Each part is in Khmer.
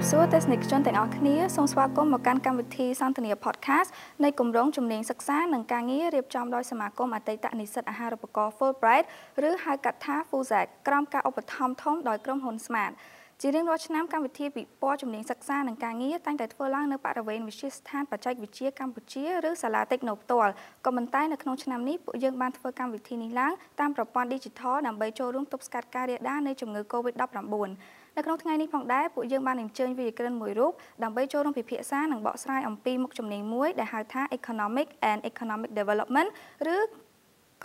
រាបសួរទស្សនិកជនទាំងអស់គ្នាសូមស្វាគមន៍មកកាន់កម្មវិធីសន្ទនា podcast នៃគម្រោងជំនាញសិក្សានិងការងាររៀបចំដោយសមាគមអតីតនិស្សិតអាហារូបករណ៍ Fulbright ឬហៅកាត់ថា FUZAC ក្រោមការឧបត្ថម្ភធំដោយក្រុមហ៊ុន Smart ជារៀងរាល់ឆ្នាំកម្មវិធីពិព័រណ៍ជំនាញសិក្សានិងការងារតែងតែធ្វើឡើងនៅបរិវេណវិទ្យាស្ថានបច្ចេកវិទ្យាកម្ពុជាឬសាលាតិចណូផ្ទាល់ក៏ប៉ុន្តែនៅក្នុងឆ្នាំនេះពួកយើងបានធ្វើកម្មវិធីនេះឡើងតាមប្រព័ន្ធ Digital ដើម្បីចូលរួមទប់ស្កាត់ការរាលដាលនៃជំងឺ Covid-19 នៅក្នុងថ្ងៃនេះផងដែរពួកយើងបានអញ្ជើញវីក្រិនមួយរូបដើម្បីចូលរួមពិភាក្សានិងបកស្រាយអំពីមុខជំនាញមួយដែលហៅថា Economic and Economic Development ឬ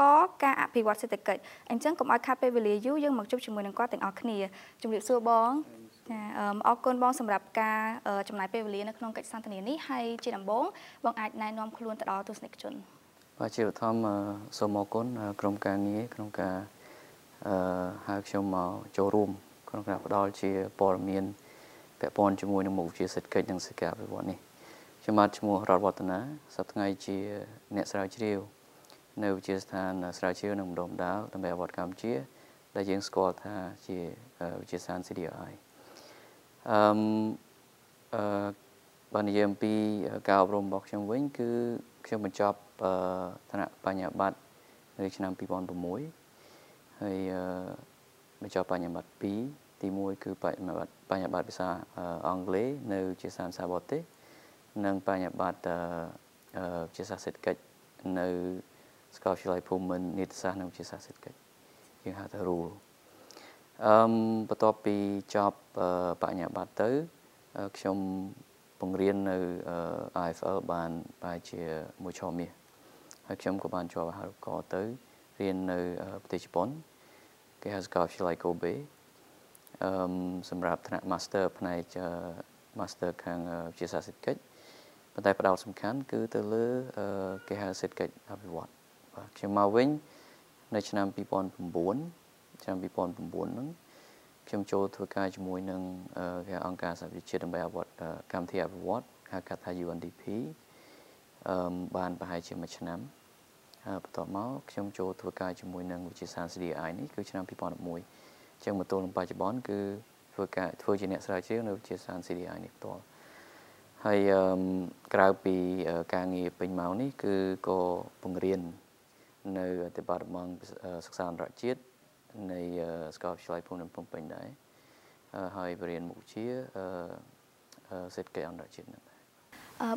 ក៏ការអភិវឌ្ឍសេដ្ឋកិច្ចអញ្ចឹងកុំឲ្យខាត់ពេលវេលាយូរយើងមកជួបជាមួយនឹងគាត់ទាំងអស់គ្នាជំរាបសួរបងចាអរគុណបងសម្រាប់ការចំណាយពេលវេលានៅក្នុងកិច្ចសន្ទនានេះហើយជាដំបូងបងអាចណែនាំខ្លួនទៅដល់ទស្សនិកជនបាទជាបឋមសូមអរគុណក្រុមការងារក្នុងការអឺហៅខ្ញុំមកចូលរួម ក្នុងការផ្ដល់ជាព័ត៌មានពាក់ព័ន្ធជាមួយនឹងមុខវិជ្ជាសេដ្ឋកិច្ចនិងសេដ្ឋកិច្ចអភិវឌ្ឍនេះខ្ញុំបាទឈ្មោះរដ្ឋវឌ្ឍនាសប្តាហ៍ថ្ងៃជាអ្នកស្រាវជ្រាវនៅវិទ្យាស្ថានស្រាវជ្រាវនិងបណ្ដុំដាលដើម្បីអវត្តកម្ពុជា ដែលយើងស្គាល់ថាជាវិទ្យាស្ថាន CDI អឺអឺបើនិយាយអំពីការអប់រំរបស់ខ្ញុំវិញ គឺខ្ញុំបញ្ចប់ឋានៈបញ្ញាបត្រនៅឆ្នាំ2006ហើយបញ្ចប់បញ្ញាបត្រ2 ទី1គឺបញ្ញាបត្របញ្ញាបត្រភាសាអង់គ្លេសនៅជាសាសាបរទេសនិងបញ្ញាបត្រជាសាសេដ្ឋកិច្ចនៅសាកលវិទ្យាល័យភូមិន្ទនីតិសាស្ត្រនិងវិទ្យាសាស្ត្រសេដ្ឋកិច្ចយើងហៅថា RULE អឺបន្ទាប់ពីចប់បញ្ញាបត្រទៅខ្ញុំបង្រៀននៅ IFL បានប្រហែលជាមួយឆមាសហើយខ្ញុំក៏បានជាប់អាហារូបករណ៍ទៅរៀននៅប្រទេសជប៉ុនគេហៅសាកលវិទ្យាល័យ Kobe អឺសម្រាប់ថ្នាក់ Master ផ្នែក Master ខាងវិទ្យាសាស្ត្រសេដ្ឋកិច្ចប៉ុន្តែផ្ដោតសំខាន់គឺទៅលើគេហៅសេដ្ឋកិច្ចអភិវឌ្ឍបាទខ្ញុំមកវិញនៅឆ្នាំ2009ឆ្នាំ2009ហ្នឹងខ្ញុំចូលធ្វើការជាមួយនឹងគេអង្គការសហប្រជាជាតិដើម្បីអភិវឌ្ឍកម្មវិធីអភិវឌ្ឍហៅកាត់ថា UNDP អឺបានប្រហែលជាមួយឆ្នាំបន្ទាប់មកខ្ញុំចូលធ្វើការជាមួយនឹងវិទ្យាសាស្ត្រ CDI នេះគឺឆ្នាំ2011 ចឹងមកទល់នឹងបច្ចុប្បន្នគឺធ្វើការធ្វើជាអ្នកស្រាវជ្រាវនៅវិទ្យាសាស្ត្រ CDI នេះផ្ទាល់ហើយក្រៅពីការងារពេញម៉ោងនេះ គឺក៏បង្រៀននៅ Department សិក្សាអន្តរជាតិនៃសាកលវិទ្យាល័យភូមិន្ទភ្នំពេញដែរហើយបរៀនមុខជាសេដ្ឋកិច្ចអន្តរជាតិហ្នឹង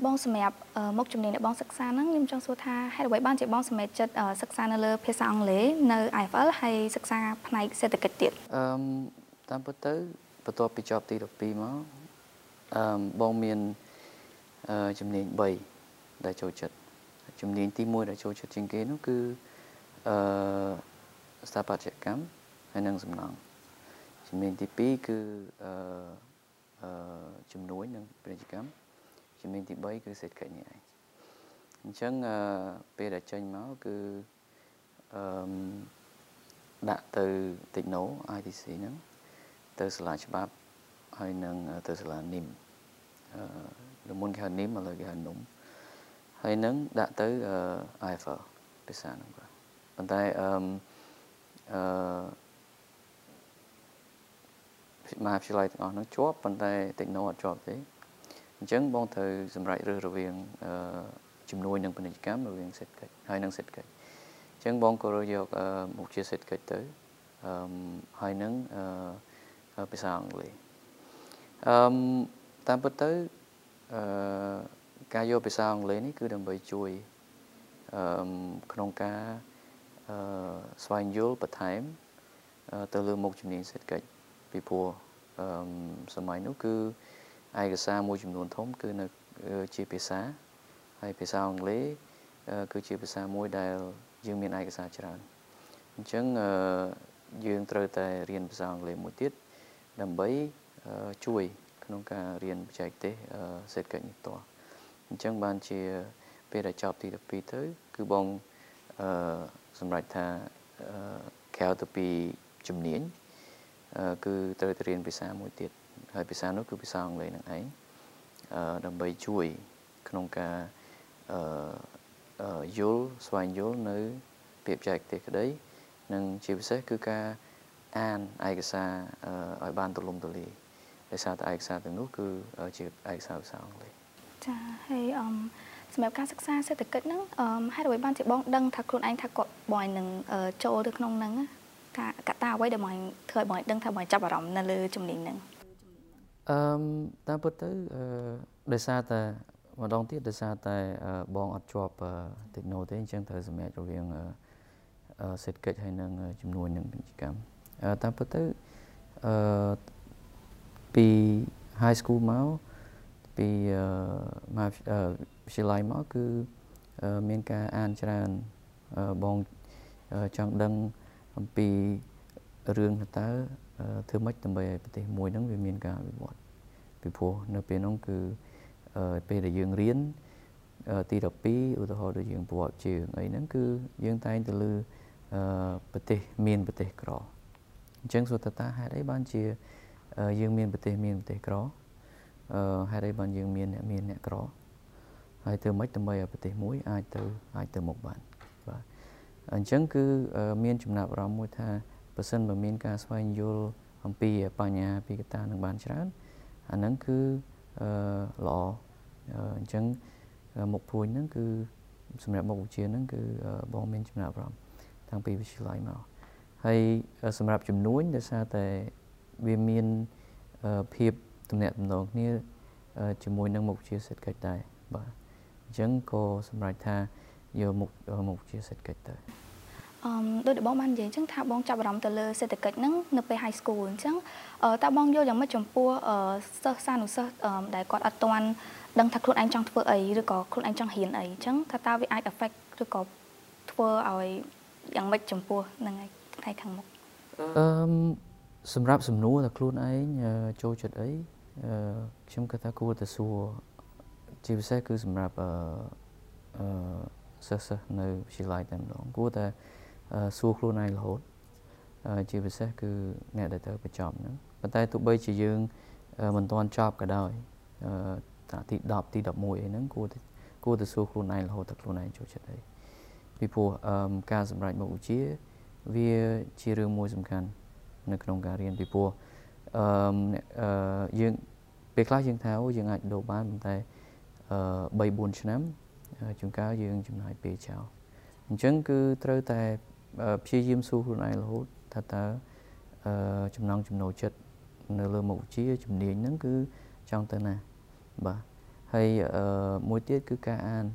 បងសម្រាប់មុខជំនាញដែលបងសិក្សាហ្នឹងខ្ញុំចង់សួរថាហេតុអ្វីបានជាបងសម្រេចចិត្តសិក្សានៅលើភាសាអង់គ្លេសនៅ IFL ហើយសិក្សាផ្នែកសេដ្ឋកិច្ចទៀតអឺតាមពិតទៅបន្ទាប់ពីចប់ទី12មកអឺបងមានអឺជំនាញ3ដែលចូលចិត្តជំនាញទី1ដែលចូលចិត្តជាងគេនោះគឺអឺស្ថាបត្យកម្មហើយនិងសំណង់ជំនាញទី2គឺអឺអឺជំនួយនិងពាណិជ្ជកម្ម ជំនាញទី3គឺសេដ្ឋកិច្ចនេះឯងអញ្ចឹងពេលដែលចេញមកគឺអឺដាក់ទៅ Techno ITC ហ្នឹងទៅសាលាច្បាប់ហើយនឹងទៅសាលានីមអឺមុនគេហៅនីមឥឡូវគេហៅនុំហើយនឹងដាក់ទៅ IFL ភាសាហ្នឹងបាទប៉ុន្តែអឺអឺមហាវិទ្យាល័យទាំងអស់ហ្នឹងជាប់ប៉ុន្តែ Techno អត់ជាប់ទេ អញ្ចឹងបងត្រូវសម្រេចរើសរវាងជំនួយនិងពាណិជ្ជកម្មរវាងសេដ្ឋកិច្ចហើយនិងសេដ្ឋកិច្ចអញ្ចឹងបងក៏រើសយកមុខជាសេដ្ឋកិច្ចទៅអឺហើយនឹងអឺភាសាអង់គ្លេសអឺតាមពិតទៅអឺការយកភាសាអង់គ្លេសនេះគឺដើម្បីជួយអឺក្នុងការអឺស្វែងយល់បន្ថែមទៅលើមុខជំនាញសេដ្ឋកិច្ចពីព្រោះអឺសម័យនោះគឺ ឯកសារមួយចំនួនធំ គឺនៅជាភាសាហើយភាសាអង់គ្លេសគឺជាភាសាមួយដែលយើងមានឯកសារច្រើនអញ្ចឹងយើងត្រូវតែរៀនភាសាអង់គ្លេសមួយទៀតដើម្បីជួយ ក្នុងការរៀនបច្ចេកទេសសេដ្ឋកិច្ចនេះផ្ទាល់អញ្ចឹងបានជាពេលដែលចប់ទី12ទៅគឺបងអឺសម្រាប់ថាក្រៅទៅពីជំនាញគឺត្រូវទៅរៀនភាសាមួយទៀត ហើយភាសានោះគឺភាសាអង់គ្លេសនឹងឯងអឺដើម្បីជួយក្នុងការអឺយល់ស្វែងយល់នៅពាក្យបច្ចេកទេសក្តី និងជាពិសេសគឺការអានឯកសារឲ្យបានទូលំទូលាយដោយសារតែឯកសារទាំងនោះគឺជាឯកសារភាសាអង់គ្លេសចាហើយអឺសម្រាប់ការសិក្សាសេដ្ឋកិច្ចហ្នឹងអឺហេតុអ្វីបានជាបងដឹងថាខ្លួនឯងថាគាត់បងនឹងចូលទៅក្នុងហ្នឹងថាកត្តាអ្វីដែលបងធ្វើឲ្យបងដឹងថាបងចាប់អារម្មណ៍នៅលើជំនាញហ្នឹង អឺតាមពិតទៅអឺដោយសារតែម្ដងទៀតដោយសារតែបងអត់ជាប់ techno ទេអញ្ចឹងត្រូវសម្រាប់រវាងសេដ្ឋកិច្ចហើយនិងចំនួននឹងពាណិជ្ជកម្មតាមពិតទៅអឺពី high school មកពីមហាវិទ្យាល័យមកគឺមានការអានច្រើនបងចង់ដឹងអំពីរឿងតើ ធ្វើម៉េចដើម្បីឲ្យប្រទេសមួយហ្នឹងវាមានការវិវត្តពីព្រោះនៅពេលហ្នឹងគឺពេលដែលយើងរៀនទី12ឧទាហរណ៍ដូចយើងប្រវត្តិជើងអីហ្នឹងគឺយើងតែងទៅលើប្រទេសមានប្រទេសក្រអញ្ចឹងសួរតើហេតុអីបានជាយើងមានប្រទេសមានប្រទេសក្រអឺហេតុអីបានយើងមានអ្នកមានអ្នកក្រហើយធ្វើម៉េចដើម្បីឲ្យប្រទេសមួយអាចទៅអាចទៅមុខបានបាទអញ្ចឹងគឺមានចំណាប់អារម្មណ៍មួយថា បើសិនបើមានការស្វែងយល់អំពីបញ្ហាពីកត្តានឹងបានច្រើនអាហ្នឹងគឺអឺល្អអញ្ចឹងមុខព្រួយហ្នឹងគឺសម្រាប់មុខវិជ្ជាហ្នឹងគឺបងមានចំណាប់អារម្មណ៍តាំងពីវិទ្យាល័យមកហើយសម្រាប់ចំនួនដោយសារតែវាមានភាពទំនាក់ទំនងគ្នាជាមួយនឹងមុខវិជ្ជាសេដ្ឋកិច្ចដែរបាទអញ្ចឹងក៏សម្រេចថាយកមុខមុខវិជ្ជាសេដ្ឋកិច្ចទៅ អឺដោយដែលបងបាននិយាយអញ្ចឹងថាបងចាប់អារម្មណ៍ទៅលើសេដ្ឋកិច្ចហ្នឹងនៅពេល high school អញ្ចឹងតើបងយល់យ៉ាងម៉េចចំពោះសិស្សសានុសិស្សដែលគាត់អត់ទាន់ដឹងថាខ្លួនឯងចង់ធ្វើអីឬក៏ខ្លួនឯងចង់រៀនអីអញ្ចឹងថាតើវាអាច affect ឬក៏ធ្វើឲ្យយ៉ាងម៉េចចំពោះនឹងថ្ងៃខាងមុខអឺសម្រាប់សំណួរថាខ្លួនឯងចូលចិត្តអីខ្ញុំគិតថាគួរតែសួរជាពិសេសគឺសម្រាប់អឺអឺសិស្សនៅវិទ្យាល័យតែម្ដងគួរតែ សួរខ្លួនឯងរហូតជាពិសេសគឺអ្នកដែលទៅបញ្ចប់ហ្នឹងប៉ុន្តែទោះបីជាយើងមិនទាន់ចប់ក៏ដោយតាទី10ទី11អីហ្នឹងគួរតែគួរតែសួរខ្លួនឯងរហូតតែខ្លួនឯងចូលចិត្តអីពីព្រោះការសម្រេចមុខវិជ្ជាវាជារឿងមួយសំខាន់នៅក្នុងការរៀនពីព្រោះអឺយើងពេលខ្លះយើងថាអូយើងអាចដូរបានប៉ុន្តែអឺ3 4ឆ្នាំជួនកាលយើងចំណាយពេលចោលអញ្ចឹងគឺត្រូវតែ ព្យាយាមសួរខ្លួនឯងរហូតថាតើអឺចំណងចំណូលចិត្តនៅលើមុខវិជ្ជាជំនាញហ្នឹងគឺចង់ទៅណាបាទហើយអឺមួយទៀតគឺការអាន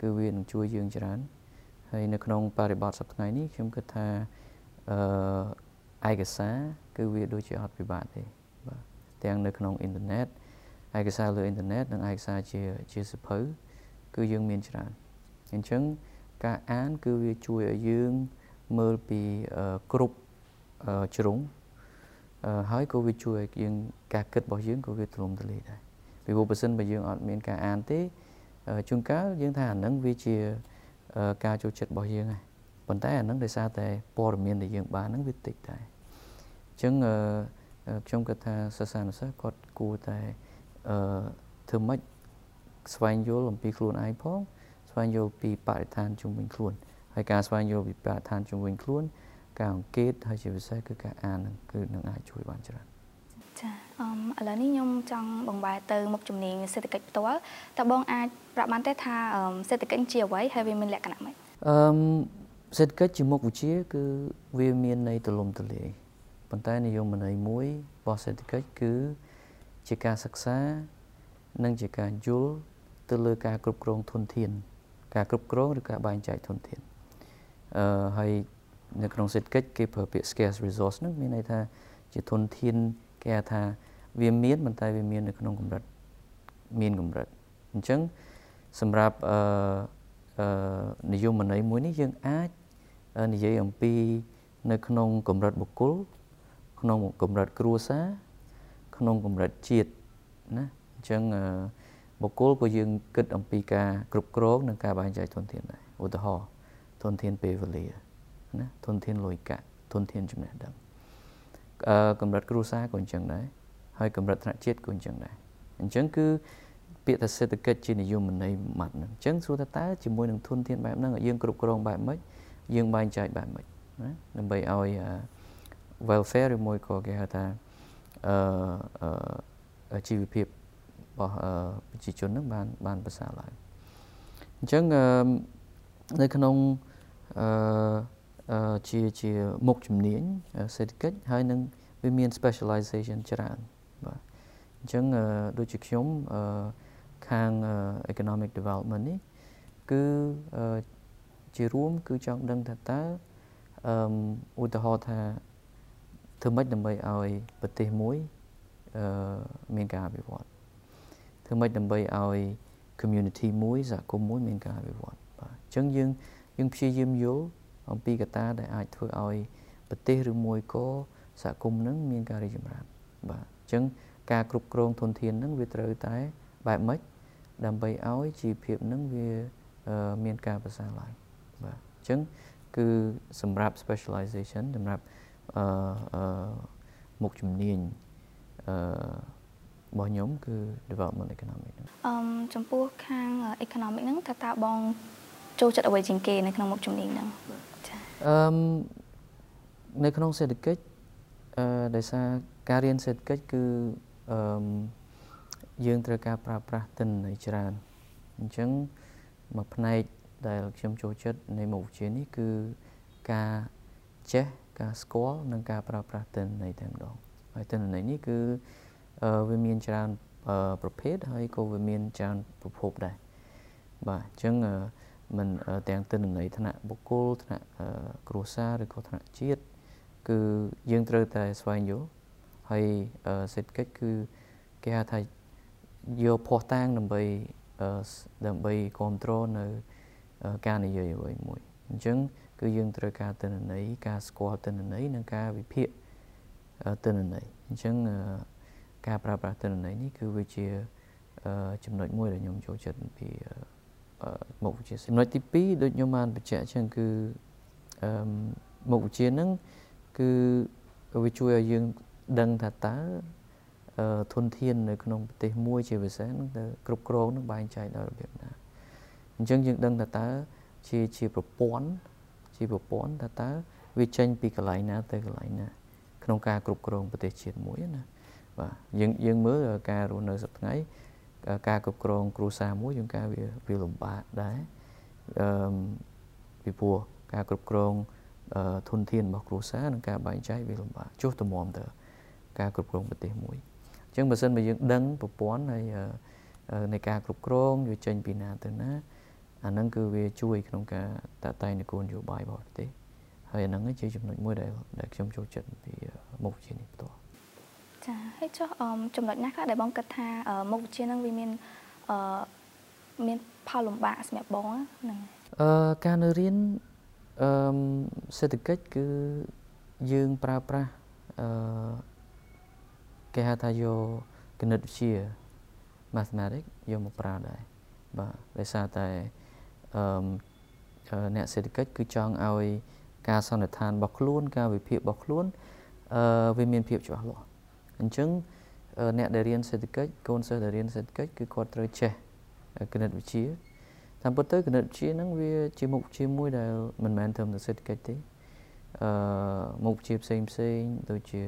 គឺវានឹងជួយយើងច្រើនហើយនៅក្នុងបរិបទសប្តាហ៍ថ្ងៃនេះខ្ញុំគិតថាអឺឯកសារគឺវាដូចជាអត់ពិបាកទេបាទទាំងនៅក្នុងអ៊ីនធឺណិតឯកសារលើអ៊ីនធឺណិតនិងឯកសារជាជាសភៅគឺយើងមានច្រើនអញ្ចឹង ការអាន គឺវាជួយឲ្យយើងមើលពីគ្រប់ជ្រុងហើយក៏វាជួយឲ្យយើងការគិតរបស់យើងក៏វាទូលំទូលាយដែរពីព្រោះបើសិនបើយើងអត់មានការអានទេជួនកាលយើងថាអានឹងវាជាការចូលចិត្តរបស់យើងហើយប៉ុន្តែអានឹងដោយសារតែព័ត៌មានដែលយើងបានហ្នឹងវាតិចដែរអញ្ចឹងខ្ញុំគិតថាសិស្សានុសិស្សគាត់គួរតែអឺធ្វើម៉េចស្វែងយល់អំពីខ្លួនឯងផង ស្វែងយល់ពីបរិស្ថានជុំវិញខ្លួនហើយការស្វែងយល់ពីបរិស្ថានជុំវិញខ្លួន ការអង្កេតហើយជាពិសេសគឺការអាននឹងគឺនឹងអាចជួយបានច្រើនចាអឺឥឡូវនេះខ្ញុំចង់បង្វែរទៅមុខជំនាញសេដ្ឋកិច្ចផ្ទាល់តើបងអាចប្រាប់បានទេថាសេដ្ឋកិច្ចជាអ្វីហើយវាមានលក្ខណៈម៉េចអឺសេដ្ឋកិច្ចជាមុខវិជ្ជា គឺវាមានន័យទូលំទូលាយប៉ុន្តែនិយមន័យមួយរបស់សេដ្ឋកិច្ចគឺជាការសិក្សា និងជាការយល់ទៅលើការគ្រប់គ្រងធនធាន ការគ្រប់គ្រងឬការបែងចែកធនធានអឺហើយនៅក្នុងសេដ្ឋកិច្ចគេប្រើពាក្យ scarce resource ហ្នឹងមានន័យថាជាធនធានគេថាវាមានប៉ុន្តែវាមាននៅក្នុងកម្រិតមានកម្រិតអញ្ចឹងសម្រាប់អឺអឺនិយមន័យមួយនេះយើងអាចនិយាយអំពីនៅក្នុងកម្រិតបុគ្គលក្នុងកម្រិតគ្រួសារក្នុងកម្រិតជាតិណាអញ្ចឹង បុគ្គលក៏យើងគិតអំពីការគ្រប់គ្រងនិងការបែងចែកធនធានដែរឧទាហរណ៍ធនធានពេលវេលាណាធនធានលុយកាក់ធនធានចំណេះដឹងអឺកម្រិតគ្រួសារក៏អញ្ចឹងដែរហើយកម្រិតថ្នាក់ជាតិក៏អញ្ចឹងដែរអញ្ចឹងគឺពាក្យថាសេដ្ឋកិច្ចជានិយមន័យម៉ាត់ហ្នឹងអញ្ចឹងសួរថាតើជាមួយនឹងធនធានបែបហ្នឹងយើងគ្រប់គ្រងបែបម៉េចយើងបែងចែកបែបម៉េចណាដើម្បីឲ្យ welfare ឬមួយក៏គេហៅថាអឺជីវភាព របស់ប្រជាជននឹងបានបានប្រសើរឡើងអញ្ចឹងនៅក្នុងអឺជាជាមុខជំនាញសេដ្ឋកិច្ចហើយនឹងវាមាន specialization ច្រើនបាទអញ្ចឹងដូចជាខ្ញុំខាង economic development នេះគឺជារួមគឺចង់ដឹងថាតើអឺឧទាហរណ៍ថាធ្វើម៉េចដើម្បីឲ្យប្រទេសមួយអឺមានការអភិវឌ្ឍ ធ្វើម៉េចដើម្បីឲ្យ community មួយសហគមន៍មួយមានការអភិវឌ្ឍបាទអញ្ចឹងយើងយើងព្យាយាមយល់អំពីកត្តាដែលអាចធ្វើឲ្យប្រទេសឬមួយក៏សហគមន៍នឹងមានការរីកចម្រើនបាទអញ្ចឹងការគ្រប់គ្រងធនធាននឹងវាត្រូវតែបែបម៉េចដើម្បីឲ្យជីវភាពនឹងវាមានការប្រសើរឡើងបាទអញ្ចឹងគឺសម្រាប់ specialization សម្រាប់អឺមុខជំនាញអឺ របស់ខ្ញុំគឺ development economic អឺចំពោះខាង economic ហ្នឹងតើតើបងចូលចិត្តអ្វីជាងគេនៅក្នុងមុខជំនាញហ្នឹងចាអឺនៅក្នុងសេដ្ឋកិច្ចអឺដោយសារការរៀនសេដ្ឋកិច្ចគឺអឺយើងត្រូវការប្រើប្រាស់ទិន្នន័យច្រើនអញ្ចឹងមួយផ្នែកដែលខ្ញុំចូលចិត្តនៃមុខវិជ្ជានេះគឺការចេះការស្គាល់និងការប្រើប្រាស់ទិន្នន័យតែម្ដងហើយទិន្នន័យនេះគឺ វាមានច្រើនប្រភេទហើយក៏វាមានច្រើនប្រភពដែរបាទអញ្ចឹងមិនទាំងទិន្នន័យថ្នាក់បុគ្គលថ្នាក់គ្រួសារឬក៏ថ្នាក់ជាតិគឺយើងត្រូវតែស្វែងយល់ហើយសេដ្ឋកិច្ចគឺគេហៅថាយកភ័ស្តុតាងដើម្បីដើម្បីគ្រប់គ្រងនៅការនិយាយអ្វីមួយអញ្ចឹងគឺយើងត្រូវការទិន្នន័យការស្គាល់ទិន្នន័យនិងការវិភាគទិន្នន័យអញ្ចឹង ការប្រើប្រាស់ទិន្នន័យនេះគឺវាជាចំណុចមួយដែលខ្ញុំចូលចិត្តពីមុខវិជ្ជាចំណុចទី2ដូចខ្ញុំបានបញ្ជាក់អញ្ចឹងគឺមុខវិជ្ជាហ្នឹងគឺវាជួយឲ្យយើងដឹងថាតើធនធាននៅក្នុងប្រទេសមួយជាពិសេសហ្នឹងទៅគ្រប់គ្រងនឹងបែងចែកដល់របៀបណាអញ្ចឹងយើងដឹងថាតើជាជាប្រព័ន្ធជាប្រព័ន្ធថាតើវាចេញពីកន្លែងណាទៅកន្លែងណា ក្នុងការគ្រប់គ្រងប្រទេសជាតិមួយណា បាទយើងយើងមើលការរស់នៅសប្តាហ៍ការគ្រប់គ្រងគ្រួសារមួយយើងការវាវាលំបាកដែរអឺពីព្រោះការគ្រប់គ្រងធនធានរបស់គ្រួសារនិងការបែងចែកវាលំបាកចុះតម្រាំទៅការគ្រប់គ្រងប្រទេសមួយអញ្ចឹងបើសិនបើយើងដឹងប្រព័ន្ធហើយនៃការគ្រប់គ្រងវាចេញពីណាទៅណាអាហ្នឹងគឺវាជួយក្នុងការតាក់តែងនគរនយោបាយរបស់ប្រទេសហើយអាហ្នឹងជាចំណុចមួយដែលដែលខ្ញុំចូលចិត្តពីមុខវិជ្ជានេះផ្ទាល់ ចាហើយចុះចំណុចណាខ្លះដែលបងគិតថាមុខវិជ្ជាហ្នឹងវាមានអឺមានផលលំបាកសម្រាប់បងហ្នឹងអឺការនៅរៀនអឺសេដ្ឋកិច្ចគឺយើងប្រើប្រាស់អឺគេហៅថាយកគណិតវិទ្យា mathematics យកមកប្រើដែរបាទដោយសារតែអឺអ្នកសេដ្ឋកិច្ចគឺចង់ឲ្យការសន្និដ្ឋានរបស់ខ្លួន ការវិភាគរបស់ខ្លួនអឺវាមានភាពច្បាស់លាស់ អញ្ចឹងអ្នកដែលរៀនសេដ្ឋកិច្ចកូនសិស្សដែលរៀនសេដ្ឋកិច្ចគឺគាត់ត្រូវចេះគណិតវិទ្យាតាមពិតទៅគណិតវិទ្យាហ្នឹងវាជាមុខវិជ្ជាមួយដែលមិនមែនត្រឹមតែសេដ្ឋកិច្ចទេអឺមុខវិជ្ជាផ្សេងផ្សេងដូចជា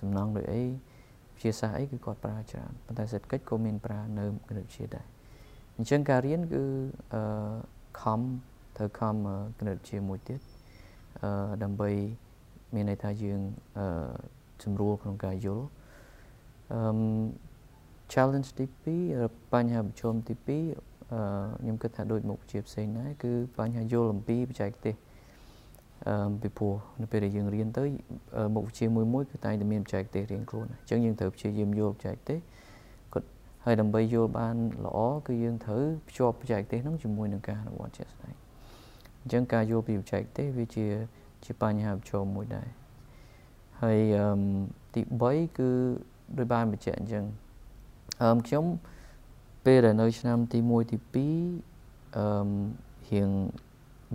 សំណង់ដូចអីវិទ្យាសាស្ត្រអីគឺគាត់ប្រើច្រើនប៉ុន្តែសេដ្ឋកិច្ចក៏មានប្រើនៅគណិតវិទ្យាដែរអញ្ចឹងការរៀនគឺអឺខំត្រូវខំគណិតជាមួយទៀតអឺដើម្បីមានន័យថាយើងអឺ ស្រួលក្នុងការយល់អឺ challenge ទី2បញ្ហាប្រឈមទី2អឺខ្ញុំគិតថាដូចមុខវិជ្ជាផ្សេងដែរគឺបញ្ហាយល់អំពីបច្ចេកទេសអឺពីព្រោះនៅពេលដែលយើងរៀនទៅមុខវិជ្ជាមួយមួយគឺតែងតែមានបច្ចេកទេសរៀងខ្លួនអញ្ចឹងយើងត្រូវព្យាយាមយល់បច្ចេកទេសហើយដើម្បីយល់បានល្អគឺយើងត្រូវភ្ជាប់បច្ចេកទេសហ្នឹងជាមួយនឹងការអនុវត្តជាក់ស្ដែងអញ្ចឹងការយល់ពីបច្ចេកទេសវាជាជាបញ្ហាប្រឈមមួយដែរ ហើយអឺទី3គឺដោយបានបញ្ជាក់អញ្ចឹងអឺខ្ញុំពេលដែលនៅឆ្នាំទី1ទី2អឺរៀង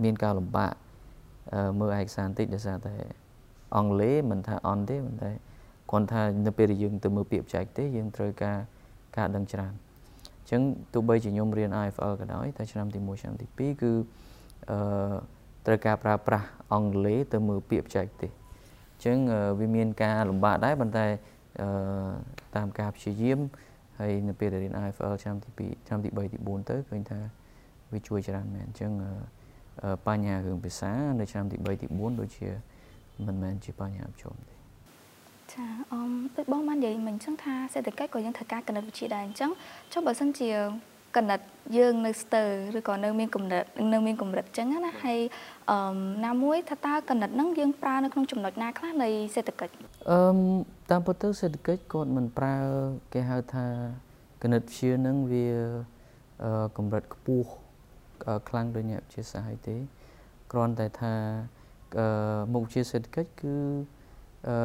មានការលំបាកអឺមើលឯកសារបន្តិចដោយសារតែអង់គ្លេសមិនថាអន់ទេមិនតែគ្រាន់ថានៅពេលដែលយើងទៅមើលពាក្យបច្ចេកទេសយើងត្រូវការការដឹងច្រើនអញ្ចឹងទោះបីជាខ្ញុំរៀន IFL ក៏ដោយតែឆ្នាំទី1ឆ្នាំទី2គឺអឺត្រូវការប្រើប្រាស់អង់គ្លេសទៅមើលពាក្យបច្ចេកទេស អញ្ចឹងវាមានការលំបាកដែរប៉ុន្តែអឺតាមការព្យាយាមហើយនៅពេលដែលរៀន IFL ឆ្នាំទី2ឆ្នាំទី3ទី4ទៅឃើញថាវាជួយច្រើនមែនអញ្ចឹងបញ្ហារឿងភាសានៅឆ្នាំទី3ទី4ដូចជាមិនមែនជាបញ្ហាប្រឈមទេចាអមដូចបងបាននិយាយមិញអញ្ចឹងថាសេដ្ឋកិច្ចក៏យើងត្រូវការគណិតវិទ្យាដែរអញ្ចឹងចុះបើសិនជា គណិតយើងនៅស្ទើរឬក៏នៅមានកម្រិតនៅមានកម្រិតអញ្ចឹងណាហើយអឺណាមួយថាតើគណិតហ្នឹងយើងប្រើនៅក្នុងចំណុចណាខ្លះនៃសេដ្ឋកិច្ចអឺតាមពិតទៅសេដ្ឋកិច្ចគាត់មិនប្រើគេហៅថាគណិតវិទ្យាហ្នឹងវាអឺកម្រិតខ្ពស់ខ្លាំងដូចអ្នកវិទ្យាសាស្ត្រហើយទេគ្រាន់តែថាអឺមុខវិជ្ជាសេដ្ឋកិច្ចគឺអឺ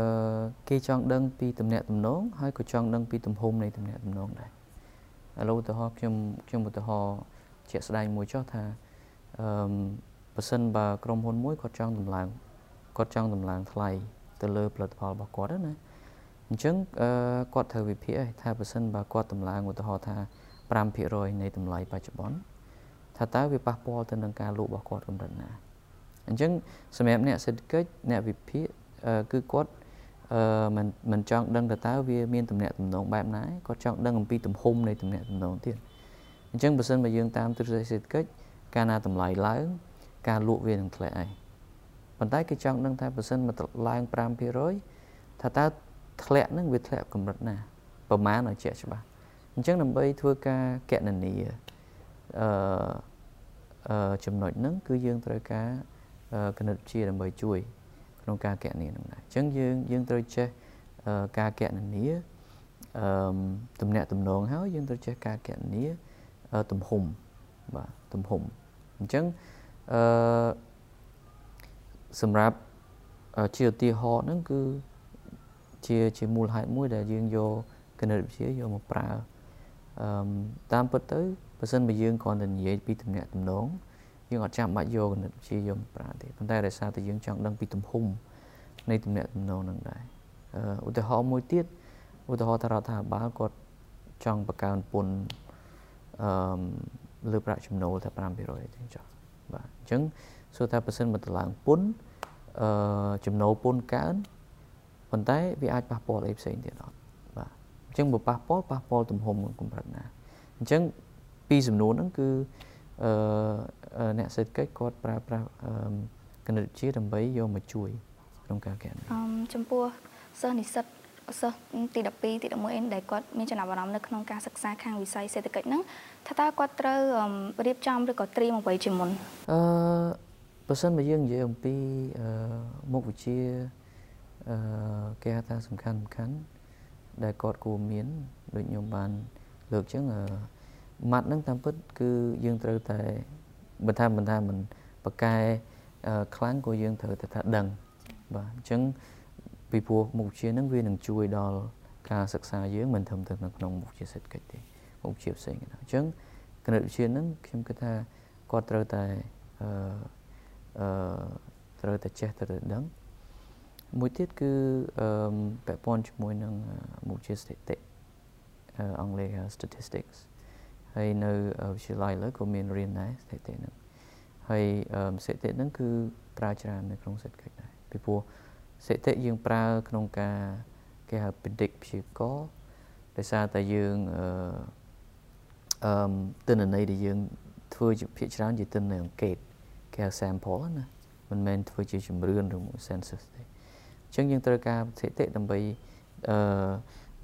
គេចង់ដឹងពីតំណែងតំណងហើយក៏ចង់ដឹងពីទំហំនៃតំណែងតំណងដែរ ឥឡូវឧទាហរណ៍ខ្ញុំខ្ញុំឧទាហរណ៍ជាក់ស្ដែងមួយចុះថាអឺបើសិនបើក្រុមហ៊ុនមួយគាត់ចង់តម្លើងគាត់ចង់តម្លើងថ្លៃទៅលើផលិតផលរបស់គាត់ណាអញ្ចឹងគាត់ត្រូវវិភាគថាបើសិនបើគាត់តម្លើងឧទាហរណ៍ថា5%នៃតម្លៃបច្ចុប្បន្នថាតើវាប៉ះពាល់ទៅនឹងការលក់របស់គាត់កម្រិតណាអញ្ចឹងសម្រាប់អ្នកសេដ្ឋកិច្ចអ្នកវិភាគគឺគាត់ អឺមិនមិនចង់ដឹងតើវាមានតំណែងតំណងបែបណាគាត់ចង់ដឹងអំពីទំហំនៃតំណែងតំណងទៀតអញ្ចឹងបើសិនបើយើងតាមទ្រឹស្ដីសេដ្ឋកិច្ចកាលណាតម្លៃឡើង ការលក់វានឹងធ្លាក់ឯងប៉ុន្តែគេចង់ដឹងថាបើសិនមកឡើង5%ថាតើធ្លាក់នឹងវាធ្លាក់កម្រិតណាប្រមាណឲ្យជាក់ច្បាស់អញ្ចឹងដើម្បីធ្វើការកណនាអឺអឺចំណុចហ្នឹងគឺយើងត្រូវការគណិតវិទ្យាដើម្បីជួយ ក្នុងការកណនានឹងដែរអញ្ចឹងយើងយើងត្រូវចេះការកណនាអឺទំនាក់ទំនងហើយយើងត្រូវចេះការកណនាទំហំបាទទំហំអញ្ចឹងអឺសម្រាប់ជាឧទាហរណ៍ហ្នឹងគឺជាជាមូលហេតុមួយដែលយើងយកគណិតវិទ្យាយកមកប្រើអឺតាមពិតទៅបើសិនបើយើងគ្រាន់តែនិយាយពីទំនាក់ទំនង យើងអត់ចាំបាច់យកគណិតវិទ្យាយកមកប្រើទេប៉ុន្តែដោយសារតែយើងចង់ដឹងពីទំហំនៃទំនាក់ទំនងនឹងដែរឧទាហរណ៍មួយទៀតឧទាហរណ៍ថារដ្ឋាភិបាលគាត់ចង់បង្កើនពន្ធអឺលើប្រាក់ចំណូលតែ5%អញ្ចឹងចុះបាទអញ្ចឹងសួរថាបើសិនមកតម្លើងពន្ធអឺចំណូលពន្ធកើនប៉ុន្តែវាអាចប៉ះពាល់អីផ្សេងទៀតអត់បាទអញ្ចឹងបើប៉ះពាល់ប៉ះពាល់ទំហំកម្រិតណាអញ្ចឹងពីសំណួរហ្នឹងគឺអឺ អ្នកសេដ្ឋកិច្ចគាត់ប្រើប្រាស់គណិតវិទ្យាដើម្បីយកមកជួយក្នុងការកែអឺចំពោះសិស្សនិស្សិតសិស្សទី12ទី11អីដែលគាត់មានចំណាប់អារម្មណ៍នៅក្នុងការសិក្សាខាងវិស័យសេដ្ឋកិច្ចហ្នឹងថាតើគាត់ត្រូវរៀបចំឬក៏ត្រៀមអ្វីជាមុនអឺបើសិនបើយើងនិយាយអំពីអឺមុខវិជ្ជាអឺគេហៅថាសំខាន់សំខាន់ដែលគាត់គួរមានដូចខ្ញុំបានលើកចឹងអឺម៉ាត់ហ្នឹងតាមពិតគឺយើងត្រូវតែ បើថាមិនថាមិនបកកែខ្លាំងក៏យើងត្រូវតែថាដឹងបាទអញ្ចឹងពីព្រោះមុខវិជ្ជាហ្នឹងវានឹងជួយដល់ការសិក្សាយើងមិនត្រឹមតែនៅក្នុងមុខវិជ្ជាសេដ្ឋកិច្ចទេមុខវិជ្ជាផ្សេងទេអញ្ចឹងគណិតវិទ្យាហ្នឹងខ្ញុំគិតថាគាត់ត្រូវតែអឺអឺត្រូវតែចេះត្រូវតែដឹងមួយទៀតគឺអឺពាក់ព័ន្ធជាមួយនឹងមុខវិជ្ជាស្ថិតិអង់គ្លេស statistics ហើយនៅវិទ្យាល័យលើក៏មានរៀនដែរស្ថិតិហ្នឹងហើយស្ថិតិហ្នឹងគឺប្រើច្រើននៅក្នុងសេដ្ឋកិច្ចដែរពីព្រោះស្ថិតិយើងប្រើក្នុងការគេហៅ predict ព្យាករណ៍ដោយសារតែយើងអឺអឺទិន្នន័យដែលយើងធ្វើជាភាគច្រើនជាទិន្នន័យអង្កេតគេហៅ sample ណាមិនមែនធ្វើជាជំរឿនឬមួយ census ទេអញ្ចឹងយើងត្រូវការស្ថិតិដើម្បីអឺ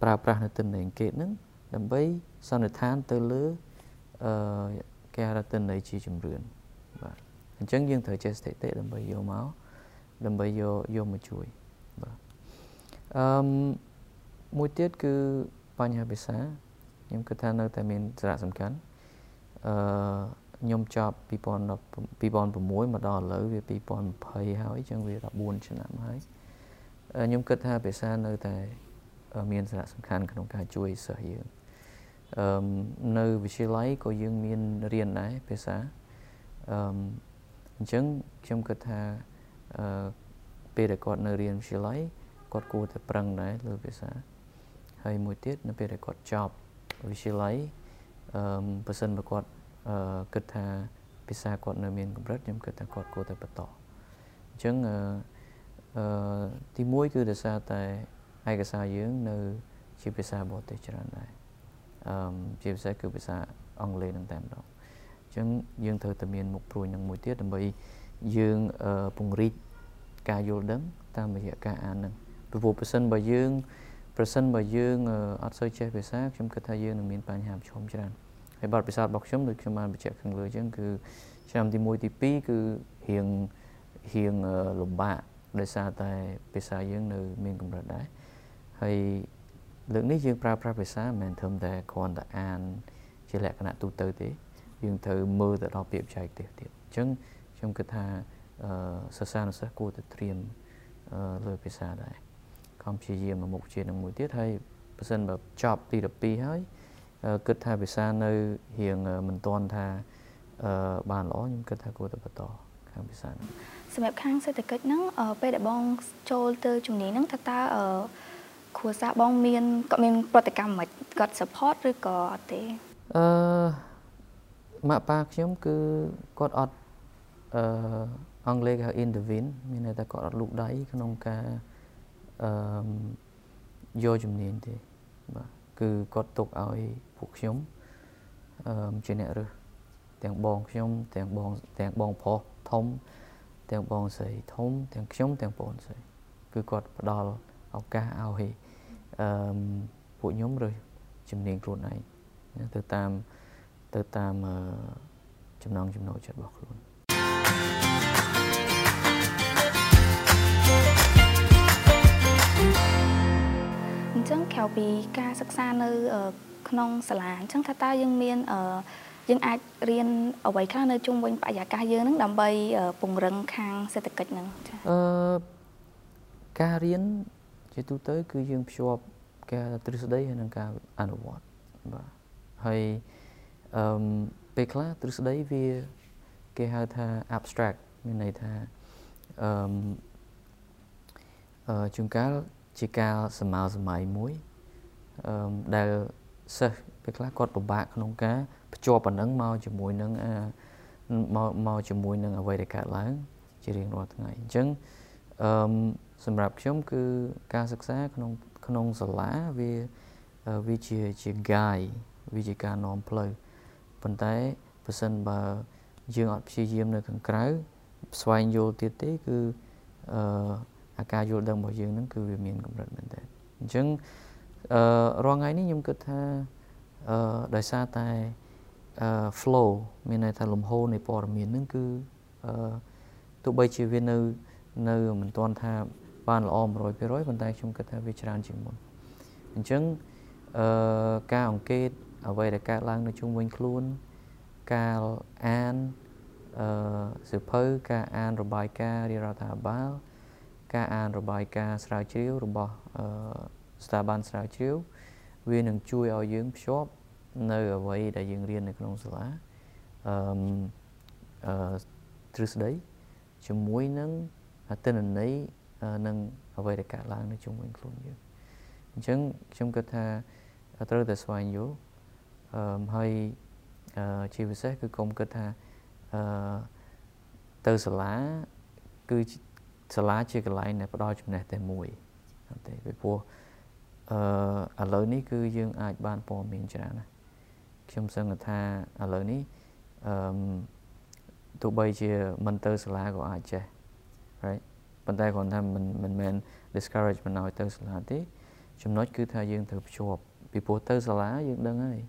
ប្រើប្រាស់នៅទិន្នន័យអង្កេតហ្នឹង ដើម្បីសន្និដ្ឋានទៅលើអឺគេហៅទិន្នន័យជាជំរឿនបាទអញ្ចឹងយើងត្រូវចេះស្ថិតិដើម្បីយកមកដើម្បីយកយកមកជួយបាទអឺមួយទៀតគឺបញ្ហាភាសាខ្ញុំគិតថានៅតែមានសារៈសំខាន់អឺខ្ញុំចប់2010 2006មកដល់ឥឡូវវា2020ហើយអញ្ចឹងវា14ឆ្នាំហើយខ្ញុំគិតថាភាសានៅតែមានសារៈសំខាន់ក្នុងការជួយសិស្សយើង អឺនៅវិទ្យាល័យក៏យើងមានរៀនដែរភាសាអឺអញ្ចឹងខ្ញុំគិតថាអឺពេលដែលគាត់នៅរៀនវិទ្យាល័យគាត់គួរតែប្រឹងដែរលើភាសាហើយមួយទៀតនៅពេលដែលគាត់ចប់វិទ្យាល័យអឺបើសិនបើគាត់អឺគិតថាភាសាគាត់នៅមានកម្រិតខ្ញុំគិតថាគាត់គួរតែបន្តអញ្ចឹងអឺអឺទី1គឺដោយសារតែអឯកសារយើងនៅជាភាសាបរទេសច្រើនដែរអឺ ជាពិសេសគឺភាសាអង់គ្លេសនឹងតែម្ដងអញ្ចឹងយើងត្រូវតែមានមុខព្រួយនឹងមួយទៀតដើម្បីយើងពង្រីកការយល់ដឹង តាមរយៈការអាននឹងពីព្រោះប្រសិនបើយើងប្រសិនបើយើងអត់សូវចេះភាសាខ្ញុំគិតថាយើងនឹងមានបញ្ហាប្រឈមច្រើនហើយបទពិសោធន៍របស់ខ្ញុំដូចខ្ញុំបានបញ្ជាក់ខាងលើអញ្ចឹងគឺឆ្នាំទី1ទី2គឺរៀងរៀងលំបាកដោយសារតែភាសាយើងនៅ មានកម្រិតដែរហើយ លើកនេះយើងប្រើប្រាស់ភាសាមិនមែនត្រឹមតែគ្រាន់តែអាន ជាលក្ខណៈទូទៅទេ យើងត្រូវមើលទៅដល់ពាក្យបច្ចេកទេសទៀតអញ្ចឹងខ្ញុំគិតថាសិស្សានុសិស្សគួរតែត្រៀមលើភាសាដែរខំព្យាយាមមុខជានឹងមួយទៀតហើយបើសិនបើចប់ទី12ហើយគិតថាភាសានៅរៀងមិនទាន់ថាបានល្អខ្ញុំគិតថាគួរតែបន្តខាងភាសាសម្រាប់ខាងសេដ្ឋកិច្ចហ្នឹងពេលដែលបងចូលទៅជំនាញហ្នឹងថាតើ គ្រួសារបងមានគាត់មានប្រតិកម្មមិនគាត់ support ឬក៏អត់ទេអឺម៉ាក់ប៉ាខ្ញុំគឺគាត់អត់អឺអង់គ្លេសគេហៅ intervene មានន័យថាគាត់អត់លូកដៃក្នុងការអឺយកជំនាញទេបាទគឺគាត់ទុកឲ្យពួកខ្ញុំអឺជាអ្នករើសទាំងបងខ្ញុំទាំងបងទាំងបងប្រុសធំទាំងបងស្រីធំទាំងខ្ញុំទាំងបងស្រីគឺគាត់ផ្ដល់ ឱកាសឲ្យអឺពួកខ្ញុំរើសជំនាញខ្លួនឯងទៅតាមទៅតាមចំណងចំណូលចិត្តរបស់ខ្លួនអញ្ចឹងក្រៅពីការសិក្សានៅក្នុងសាលាអញ្ចឹងថាតើយើងមានយើងអាចរៀនអ្វីខ្លះនៅជុំវិញបរិយាកាសយើងនឹងដើម្បីពង្រឹងខាងសេដ្ឋកិច្ចហ្នឹងចាអឺការរៀន ជាទូទៅ គឺយើងភ្ជាប់ការទ្រឹស្ដីហើយនិងការអនុវត្តបាទហើយអឺពេលខ្លះទ្រឹស្ដីវាគេហៅថា abstract មានន័យថាអឺអឺជួនកាលជាការសម័យសម័យមួយអឺដែលសិស្សពេលខ្លះគាត់ពិបាកក្នុងការភ្ជាប់ប៉ុណ្ណឹងមកជាមួយនឹងមកមកជាមួយនឹងអ្វីដែលកើតឡើង ជារៀងរាល់ថ្ងៃអញ្ចឹងអឺ សម្រាប់ខ្ញុំគឺការសិក្សាក្នុងក្នុងសាលាវាវាជាជា guide វាជាការនាំផ្លូវប៉ុន្តែបើសិនបើយើងអត់ព្យាយាមនៅខាងក្រៅស្វែងយល់ទៀតទេគឺអឺអាការយល់ដឹងរបស់យើងហ្នឹងគឺវាមានកម្រិតមែនតើអញ្ចឹងអឺរាល់ថ្ងៃនេះខ្ញុំគិតថាអឺដោយសារតែអឺ flow មានន័យថាលំហូរនៃព័ត៌មានហ្នឹងគឺអឺទោះបីជាវានៅនៅមិនទាន់ថា បានល្អ100%ប៉ុន្តែខ្ញុំគិតថាវាច្រើនជាងមុនអញ្ចឹងអឺការអង្កេតអ្វីដែលកើតឡើងនៅជុំវិញខ្លួន ការអានអឺសិភៅការអានរបាយការណ៍រាជរដ្ឋាភិបាលការអានរបាយការណ៍ស្រាវជ្រាវរបស់អឺស្ថាប័នស្រាវជ្រាវវានឹងជួយឲ្យយើងភ្ជាប់នៅអ្វីដែលយើងរៀននៅក្នុងសាលាអឺអឺទ្រឹស្ដីជាមួយនឹងទិន្នន័យ និងអ្វីដែលកើតឡើងនៅជុំវិញខ្លួនយើងអញ្ចឹងខ្ញុំគិតថាត្រូវតែស្វែងយល់អឺហើយជាពិសេសគឺកុំគិតថាអឺទៅសាលាគឺសាលាជាកន្លែងដែលផ្ដល់ចំណេះតែមួយទេពីព្រោះអឺឥឡូវនេះគឺយើងអាចបានព័ត៌មានច្រើនណាស់ខ្ញុំសង្កត់ថាឥឡូវនេះអឺទោះបីជាមិនទៅសាលាក៏អាចចេះ right ប៉ុន្តែគ្រាន់តែមិនមិនមែន discourage មិនឲ្យទៅសាលាទេចំណុចគឺថាយើងត្រូវភ្ជាប់ពីព្រោះទៅសាលាយើងដឹងហើយ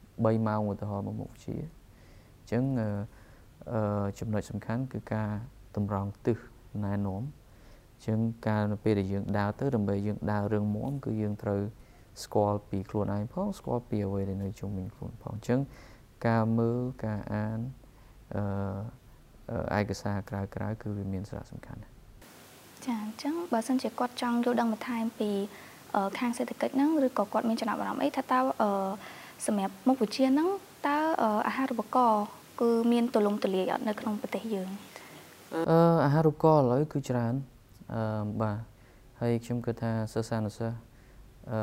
3ម៉ោងឧទាហរណ៍មកមុខវិជ្ជាអញ្ចឹងអឺចំណុចសំខាន់គឺការតម្រង់ទិសណែនាំអញ្ចឹងការនៅពេលដែលយើងដើរទៅដើម្បីយើងដើររឿងមុំគឺយើងត្រូវស្គាល់ពីខ្លួនឯងផងស្គាល់ពីអ្វីដែលនៅជុំវិញខ្លួនផងអញ្ចឹងការមើលការអានអឺឯកសារក្រៅក្រៅគឺវាមានសារៈសំខាន់ ចាអញ្ចឹងបើសិនជាគាត់ចង់យល់ដឹងបន្ថែមពីខាងសេដ្ឋកិច្ចហ្នឹងឬក៏គាត់មានចំណាប់អារម្មណ៍អីថាតើសម្រាប់មុខវិជ្ជាហ្នឹងតើអាហារូបករណ៍គឺមានទូលំទូលាយអត់នៅក្នុងប្រទេសយើងអឺអាហារូបករណ៍ឥឡូវគឺច្រើនអឺបាទហើយខ្ញុំគិតថាសិស្សានុសិស្សអឺ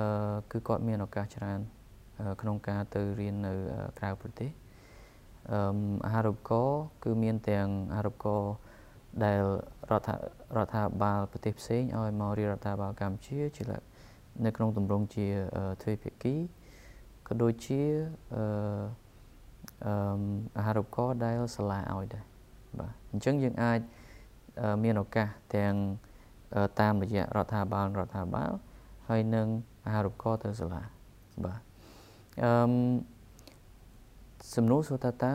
គឺគាត់មានឱកាសច្រើនក្នុងការទៅរៀននៅក្រៅប្រទេសអឺអាហារូបករណ៍គឺមានទាំងអាហារូបករណ៍ ដែលរដ្ឋរដ្ឋាភិបាលប្រទេសផ្សេងឲ្យមករៀបរដ្ឋាភិបាលកម្ពុជាជានៅក្នុងទម្រង់ជាទ្វេភាគីក៏ដូចជាអឺអឺអាហារូបករណ៍ដែលសាលាឲ្យដែរបាទអញ្ចឹងយើងអាចមានឱកាសទាំងតាមរយៈរដ្ឋាភិបាលរដ្ឋាភិបាលហើយនឹងអាហារូបករណ៍ទៅសាលាបាទអឺសំណួរសួរថាតើ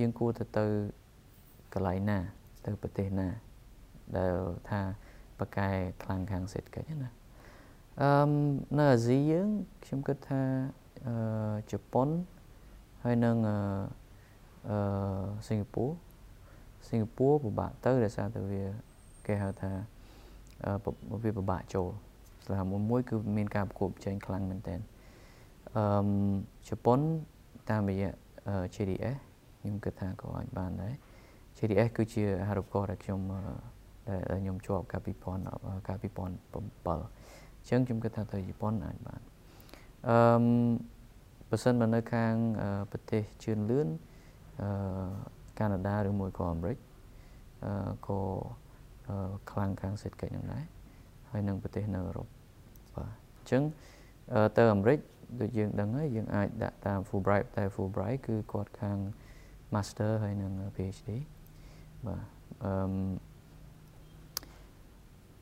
យើងគួរទៅទៅកន្លែងណា ទៅប្រទេសណា ដែលថាបកកែខ្លាំងខាងសេដ្ឋកិច្ចណាអឺនៅអាស៊ីយើងខ្ញុំគិតថាអឺជប៉ុនហើយនឹងអឺអឺសិង្ហបុរីសិង្ហបុរីពិបាកទៅដោយសារតែវាគេហៅថាវាពិបាកចូលស្លាមួយមួយគឺមានការប្រកួតប្រជែងខ្លាំងមែនទែនអឺជប៉ុនតាមរយៈ JDS ខ្ញុំគិតថាក៏អាចបានដែរ JDS គឺជាអាហារូបករណ៍ដែលខ្ញុំដែលខ្ញុំជាប់កាលពី2000កាលពី2007អញ្ចឹងខ្ញុំគិតថាទៅជប៉ុនអាចបានអឺបើសិនមកនៅខាងប្រទេសជឿនលឿនអឺកាណាដាឬមួយក៏អាមេរិកអឺក៏ខ្លាំងខាងសេដ្ឋកិច្ចហ្នឹងដែរហើយនឹងប្រទេសនៅអឺរ៉ុបបាទអញ្ចឹងទៅអាមេរិកដូចយើងដឹងហើយយើងអាចដាក់តាម Fulbright តែ Fulbright គឺគាត់ខាង Master ហើយនឹង PhD បាទអឺ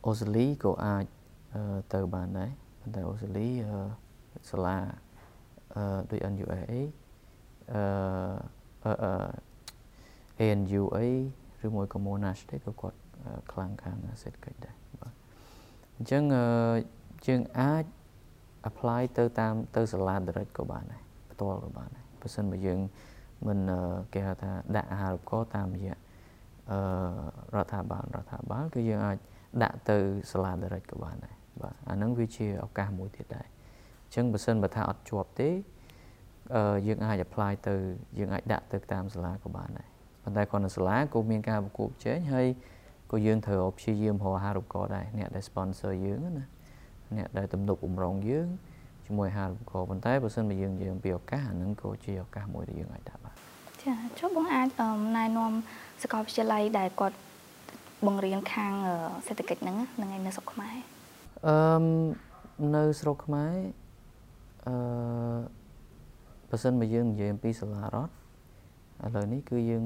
អូស្ត្រាលីក៏អាចទៅបានដែរប៉ុន្តែអូស្ត្រាលីសាលាអឺដូច NUA អឺអឺ ANUA ឬមួយក៏ Monash ទេក៏គាត់ខ្លាំងខាងសេដ្ឋកិច្ចដែរបាទអញ្ចឹងយើងអាច apply ទៅតាមទៅសាលា direct ក៏បានដែរផ្ទាល់ក៏បានដែរបើសិនបើយើងមិនគេហៅថាដាក់អាហារូបករណ៍តាមរយៈ អឺរដ្ឋាភិបាលរដ្ឋាភិបាលគឺយើងអាចដាក់ទៅសាលា direct ក៏បានដែរបាទអាហ្នឹងវាជាឱកាសមួយទៀតដែរអញ្ចឹងបើសិនបើថាអត់ជាប់ទេអឺយើងអាច apply ទៅយើងអាចដាក់ទៅតាមសាលាក៏បានដែរប៉ុន្តែគ្រាន់តែសាលាក៏មានការប្រកួតប្រជែងហើយក៏យើងត្រូវព្យាយាមរកអាហារូបករណ៍ដែរអ្នកដែល sponsor យើងណាអ្នកដែលទំនុកបំរុងយើងជាមួយអាហារូបករណ៍ប៉ុន្តែបើសិនបើយើងនិយាយអំពីឱកាសអានឹងក៏ជាឱកាសមួយដែលយើងអាចដាក់បានចាចុះបងអាចណែនាំ សាកលវិទ្យាល័យដែលគាត់បង្រៀនខាងសេដ្ឋកិច្ចហ្នឹងហ្នឹងឯនៅស្រុកខ្មែរអឺនៅស្រុកខ្មែរអឺបើសិនបើយើងនិយាយអំពីសាលារដ្ឋឥឡូវនេះគឺយើង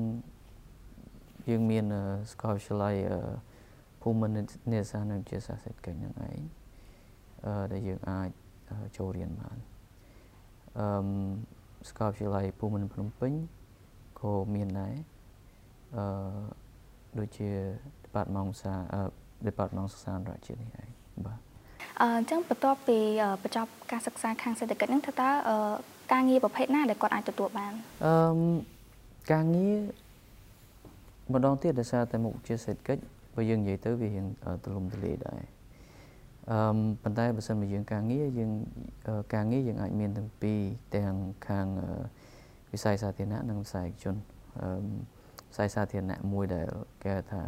យើងមានសាកលវិទ្យាល័យភូមិន្ទនេសាទនិងជាសាស្ត្រសេដ្ឋកិច្ចហ្នឹងឯងអឺដែលយើងអាចចូលរៀនបានអឺសាកលវិទ្យាល័យភូមិន្ទភ្នំពេញក៏មានដែរ អឺដូចជា Department សាអឺ Department សិក្សាអន្តរជាតិនេះឯងបាទអញ្ចឹងបន្ទាប់ពីបញ្ចប់ការសិក្សាខាងសេដ្ឋកិច្ចហ្នឹងតើតើការងារប្រភេទណាដែលគាត់អាចទទួលបានអឺការងារម្ដងទៀតដោយសារតែមុខជាសេដ្ឋកិច្ចបើយើងនិយាយទៅវារៀងទលំទលាយដែរអឺប៉ុន្តែបើសិនមកយើងការងារយើងការងារយើងអាចមានទាំងពីរទាំងខាងវិស័យសាធារណៈនិងវិស័យឯកជនអឺ វិស័យសាធារណៈមួយដែលគេថា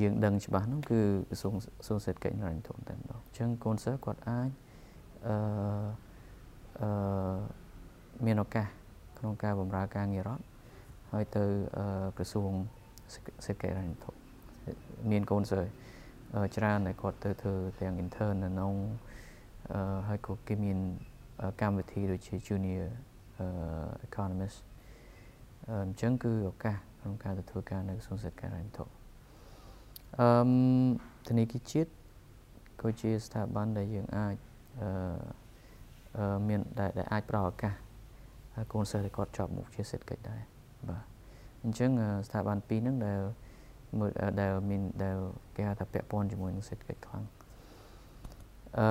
យើងដឹងច្បាស់នោះគឺក្រសួងក្រសួងសេដ្ឋកិច្ចនិងធនតែម្ដងអញ្ចឹងកូនសិស្សគាត់អាចអឺអឺមានឱកាសក្នុងការបម្រើការងាររដ្ឋហើយទៅក្រសួងសេដ្ឋកិច្ចនិងធនមានកូនសិស្សច្រើនដែលគាត់ទៅធ្វើទាំង intern នៅក្នុងហើយក៏គេមានកម្មវិធីដូចជា junior economist អញ្ចឹងគឺឱកាស ក្នុងការទៅធ្វើការនៅក្រសួងសេដ្ឋកិច្ចហិរញ្ញវត្ថុអឺធនាគារជាតិក៏ជាស្ថាប័នដែលយើងអាចអឺមានដែលអាចផ្ដល់ឱកាសកូនសិស្សដែលគាត់ជាប់មុខជាសេដ្ឋកិច្ចដែរបាទអញ្ចឹងស្ថាប័នពីរហ្នឹងដែលមើលដែលមានដែលគេហៅថាពាក់ព័ន្ធជាមួយនឹងសេដ្ឋកិច្ចខ្លាំងអឺ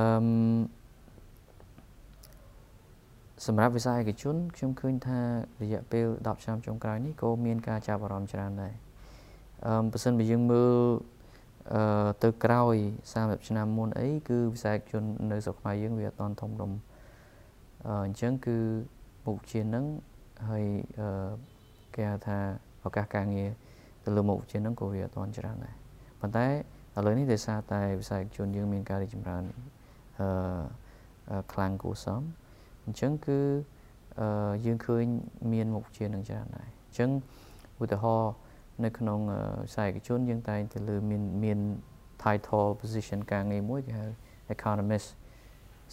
សម្រាប់វិស័យឯកជនខ្ញុំឃើញថារយៈពេល10ឆ្នាំចុងក្រោយនេះក៏មានការចាប់អារម្មណ៍ច្រើនដែរអឺបើសិនបើយើងមើលអឺទៅក្រោយ30ឆ្នាំមុនអីគឺវិស័យឯកជននៅស្រុកខ្មែរយើងវាអត់តន់ធំដុំអឺអញ្ចឹងគឺមុខជានឹងហើយអឺគេហៅថាឱកាសការងារទៅលើមុខវិជ្ជាហ្នឹងក៏វាអត់ទាន់ច្រើនដែរប៉ុន្តែឥឡូវនេះដោយសារតែវិស័យជនយើងមានការរីកចម្រើនអឺខ្លាំងគួរសម អញ្ចឹងគឺអឺយើងឃើញមានមុខវិជ្ជានឹងច្រើនដែរអញ្ចឹងឧទាហរណ៍នៅក្នុងវិស័យឯកជនយើងតែងទៅលើមានមាន title position ការងារមួយគេហៅ economist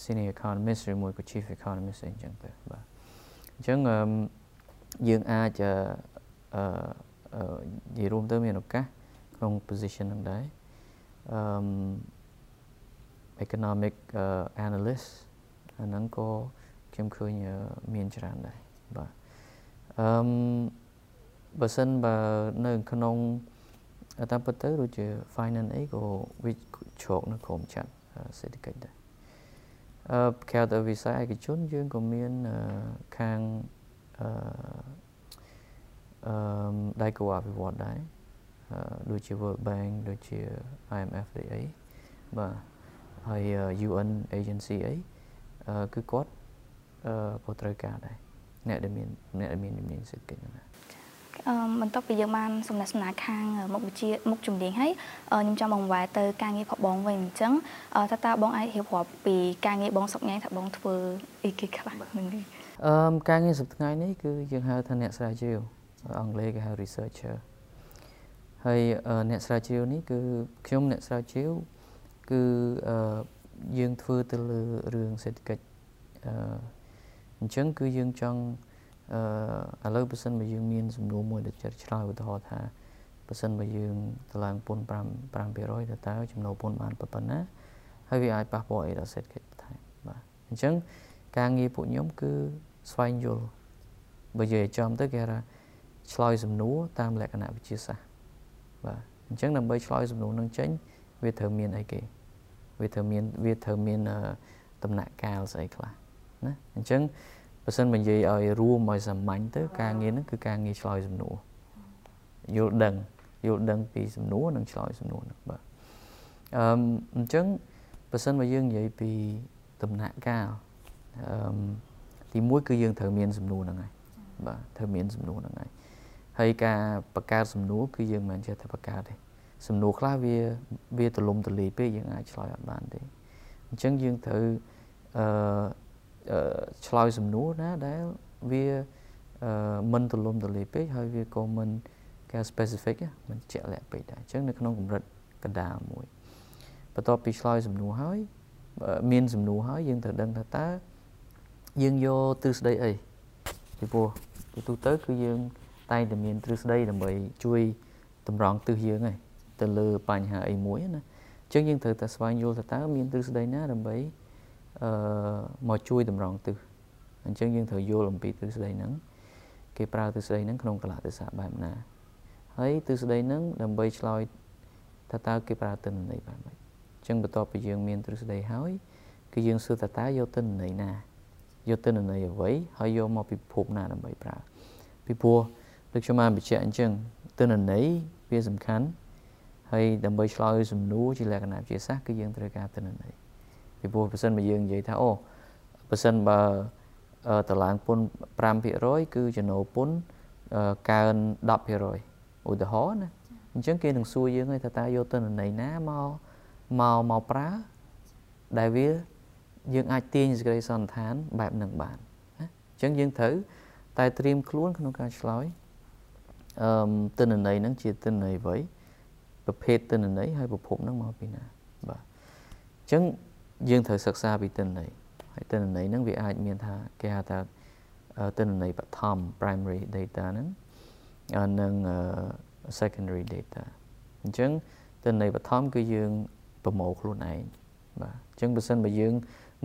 senior economist ឬមួយក៏ chief economist អីចឹងទៅបាទអញ្ចឹងយើងអាចអឺនិយាយរួមទៅមានឱកាសក្នុង position ហ្នឹងដែរអឺ economic analyst អាហ្នឹងក៏ ខ្ញុំឃើញមានច្រើនដែរបាទអឺបើសិនបើនៅក្នុងតាមពិតទៅដូចជា finance អីក៏វាជ្រកនៅក្រុមចាត់សេដ្ឋកិច្ចដែរអឺក្រៅទៅវិស័យឯកជនយើងក៏មានខាងអឺអឺដៃគូអភិវឌ្ឍដែរដូចជា World Bank ដូចជា IMF អីអីបាទហើយ UN agency អីគឺគាត់ ក៏ត្រូវការដែរអ្នកដែលមានអ្នកដែលមានជំនាញសេដ្ឋកិច្ចហ្នឹងអឺបន្ទាប់ពីយើងបានសំណេះសំណាលខាងមុខវិជ្ជាមុខជំនាញហើយខ្ញុំចង់បងវ៉ែទៅការងាររបស់បងវិញអញ្ចឹងតើតើបងអាចរៀបរាប់ពីការងារបងសុកញ៉ៃថាបងធ្វើអីគេខ្លះនឹងអឺការងារសប្តាហ៍នេះគឺយើងហៅថាអ្នកស្រាវជ្រាវអង់គ្លេសគេហៅ researcher ហើយអ្នកស្រាវជ្រាវនេះគឺខ្ញុំអ្នកស្រាវជ្រាវគឺយើងធ្វើទៅលើរឿងសេដ្ឋកិច្ចអឺ អញ្ចឹងគឺយើងចង់អឺឥឡូវបើសិនបើយើងមានសំណួរមួយដែលចិត្តឆ្លើយឧទាហរណ៍ថាបើសិនបើយើងតម្លើងពន្ធ5 5%ទៅតើចំណូលពន្ធបានប៉ុណ្ណាហើយវាអាចប៉ះពាល់អីដល់សេដ្ឋកិច្ចបន្ថែមបាទអញ្ចឹងការងារពួកខ្ញុំគឺស្វែងយល់បើនិយាយចំទៅគេថាឆ្លើយសំណួរតាមលក្ខណៈវិទ្យាសាស្ត្របាទអញ្ចឹងដើម្បីឆ្លើយសំណួរនឹងចេញវាត្រូវមានអីគេវាត្រូវមានវាត្រូវមានដំណាក់កាលស្អីខ្លះ ណាអញ្ចឹងបើសិនបើនិយាយឲ្យរួមឲ្យសាមញ្ញទៅ ការងារហ្នឹងគឺការងារឆ្លើយសំណួរយល់ដឹងយល់ដឹងពីសំណួរនិងឆ្លើយសំណួរហ្នឹងបាទអឺអញ្ចឹងបើសិនបើយើងនិយាយពីដំណាក់កាលអឺទីមួយគឺយើងត្រូវមានសំណួរហ្នឹងហើយបាទត្រូវមានសំណួរហ្នឹងហើយហើយការបង្កើតសំណួរគឺយើងមិនចេះតែបង្កើតទេសំណួរខ្លះវាវាទលំទលាយពេកយើងអាចឆ្លើយអត់បានទេអញ្ចឹងយើងត្រូវអឺ ឆ្លើយសំណួរណាដែលវាអឺមិនទលំទលាយពេកហើយវាក៏មិនគេ specific មិនជាក់លាក់ពេកដែរអញ្ចឹងនៅក្នុងកម្រិតកណ្ដាលមួយបន្ទាប់ពីឆ្លើយសំណួរហើយមានសំណួរហើយយើងត្រូវដឹងថាតើយើងយកទ្រឹស្ដីអីពីព្រោះពីទូទៅគឺយើងតែងតែមានទ្រឹស្ដីដើម្បីជួយតម្រង់ទិសយើងឯងទៅលើបញ្ហាអីមួយណាអញ្ចឹងយើងត្រូវតែស្វែងយល់ថាតើមានទ្រឹស្ដីណាដើម្បី អឺមកជួយតម្រង់ទិសអញ្ចឹងយើងត្រូវយល់អំពីទ្រឹស្ដីហ្នឹងគេប្រើទ្រឹស្ដីហ្នឹងក្នុងកលៈទេសៈបែបណាហើយទ្រឹស្ដីហ្នឹងដើម្បីឆ្លើយថាតើគេប្រើទិន្នន័យបែបម៉េចអញ្ចឹងបន្ទាប់ពីយើងមានទ្រឹស្ដីហើយគឺយើងសួរថាតើយកទិន្នន័យណាយកទិន្នន័យអ្វីហើយយកមកពីភពណាដើម្បីប្រើពីព្រោះដូចខ្ញុំបានបញ្ជាក់អញ្ចឹងទិន្នន័យវាសំខាន់ហើយដើម្បីឆ្លើយសំណួរជាលក្ខណៈវិទ្យាសាស្ត្រគឺយើងត្រូវការទិន្នន័យ ពីព្រោះបើសិនបើយើងនិយាយថាអូបើសិនបើតឡើងពន្ធ5%គឺចំណូលពន្ធកើន10%ឧទាហរណ៍ណាអញ្ចឹងគេនឹងសួរយើងថាតើយកទិន្នន័យណាមកមកមកប្រើដែលវាយើងអាចទាញសេចក្តីសន្និដ្ឋានបែបនឹងបានណាអញ្ចឹងយើងត្រូវតែត្រៀមខ្លួនក្នុងការឆ្លើយអឺទិន្នន័យហ្នឹងជាទិន្នន័យអ្វីប្រភេទទិន្នន័យហើយប្រភពហ្នឹងមកពីណាបាទអញ្ចឹង យើងត្រូវសិក្សាពីទិន្នន័យហើយទិន្នន័យហ្នឹងវាអាចមានថាគេហៅថាទិន្នន័យបឋម primary data ហ្នឹងនិង secondary data អញ្ចឹងទិន្នន័យបឋមគឺយើងប្រមូលខ្លួនឯងបាទអញ្ចឹងបើសិនបើយើង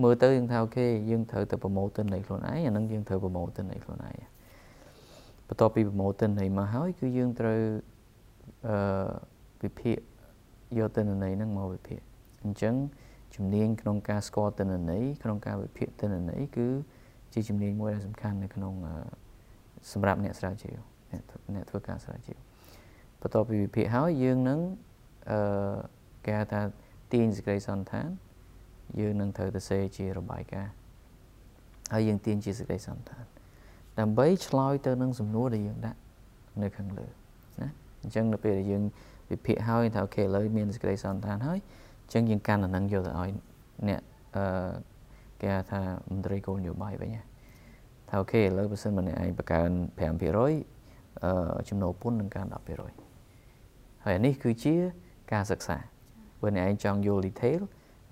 មើលទៅយើងថាអូខេយើងត្រូវទៅប្រមូលទិន្នន័យខ្លួនឯងអាហ្នឹងយើងត្រូវប្រមូលទិន្នន័យខ្លួនឯងបន្ទាប់ពីប្រមូលទិន្នន័យមកហើយគឺយើងត្រូវអឺវិភាគយកទិន្នន័យហ្នឹងមកវិភាគអញ្ចឹង ជំនាញក្នុងការស្គាល់ទិន្នន័យក្នុងការវិភាគទិន្នន័យគឺជាជំនាញមួយដែលសំខាន់នៅក្នុងសម្រាប់អ្នកស្រាវជ្រាវអ្នកអ្នកធ្វើការស្រាវជ្រាវបន្ទាប់ពីវិភាគហើយយើងនឹងអឺគេហៅថាទាញសេចក្តីសន្និដ្ឋាន យើងនឹងត្រូវទៅសេជារបាយការណ៍ហើយយើងទាញជាសេចក្តីសន្និដ្ឋានដើម្បីឆ្លើយទៅនឹងសំណួរដែលយើងដាក់នៅខាងលើណាអញ្ចឹងនៅពេលដែលយើងវិភាគហើយថាអូខេឥឡូវមានសេចក្តីសន្និដ្ឋានហើយ អញ្ចឹងយើងកាន់អានឹងយកទៅឲ្យអ្នកអឺគេថាមន្ត្រីគោលនយោបាយវិញថាអូខេឥឡូវបើសិនម្នាក់ឯងបង្កើន5%អឺចំណូលពន្ធនឹងកើន10%ហើយនេះគឺជាការសិក្សាបើអ្នកឯងចង់យល់ detail